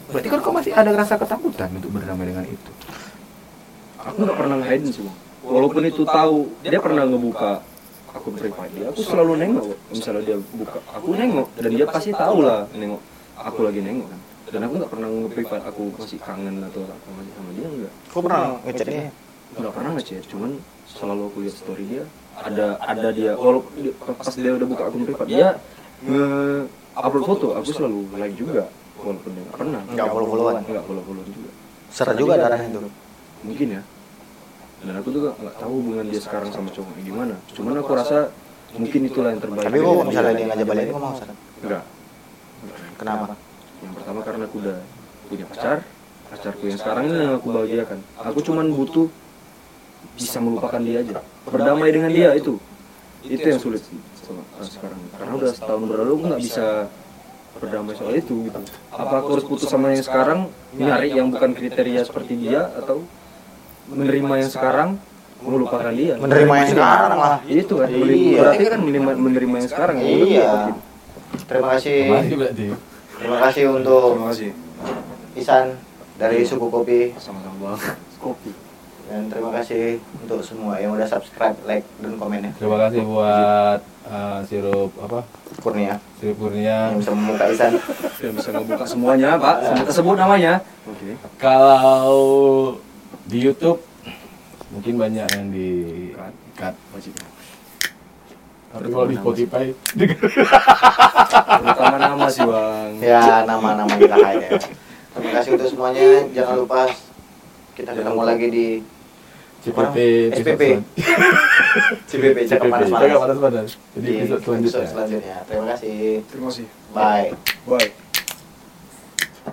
berarti kan kau masih ada rasa ketakutan untuk berdamai dengan itu aku nggak pernah nge-hide sih bang. Walaupun itu tahu dia pernah ngebuka akun private dia, aku selalu nengok. Misalnya dia buka, aku nengok dan dia pasti tahu lah nengok. Aku lagi nengok kan. Dan aku nggak pernah nge-private aku masih kangen atau apa masih sama dia enggak. Kau pernah ngechat dia? nggak pernah ngechat cuman selalu aku lihat story dia ada ada dia walaupun dia- pas dia udah buka akun privat dia nge upload foto aku selalu like juga walaupun dia nggak pernah Nggak follow-followan. nggak follow followan juga Serah juga darahnya itu. mungkin ya dan aku juga nggak tahu hubungan dia sekarang sama cowoknya gimana cuman aku rasa mungkin itulah yang terbaik Tapi kok misalnya dia ngajak balik, kau mau San? enggak Kenapa? Yang pertama karena aku udah punya pacar pacarku yang sekarang ini yang aku bahagiakan aku cuman butuh bisa melupakan dia aja berdamai dengan dia itu itu yang sulit sekarang karena udah setahun berlalu aku nggak bisa berdamai soal itu gitu apa aku harus putus sama yang sekarang nyari yang bukan kriteria seperti dia atau menerima yang sekarang melupakan dia Menerima yang sekarang lah. itu kan Iya. berarti kan menerima, menerima yang sekarang ya Iya. lupakin. Terima kasih. masih berarti Terima kasih untuk terima kasih. Isan dari suku kopi. Sama-sama. Kopi. Dan terima kasih untuk semua yang udah subscribe, like dan komen ya. terima kasih buat uh, sirup apa? Kurnia. Sirup kurnia. Yang bisa membuka Isan. yang bisa ngebuka semuanya pak. Sebut tersebut namanya. Oke. Kalau di YouTube mungkin banyak yang di cut. Wajib tapi kalau di Spotify terutama nama sih bang Ya nama-nama kita ya. Terima kasih untuk semuanya. Jangan lupa kita ketemu lagi di CPP SPP. CPP Cakap CPP Panas Cakap Panas. panas panas jadi Di episode selanjutnya selanjutnya. Terima kasih. terima kasih Bye. bye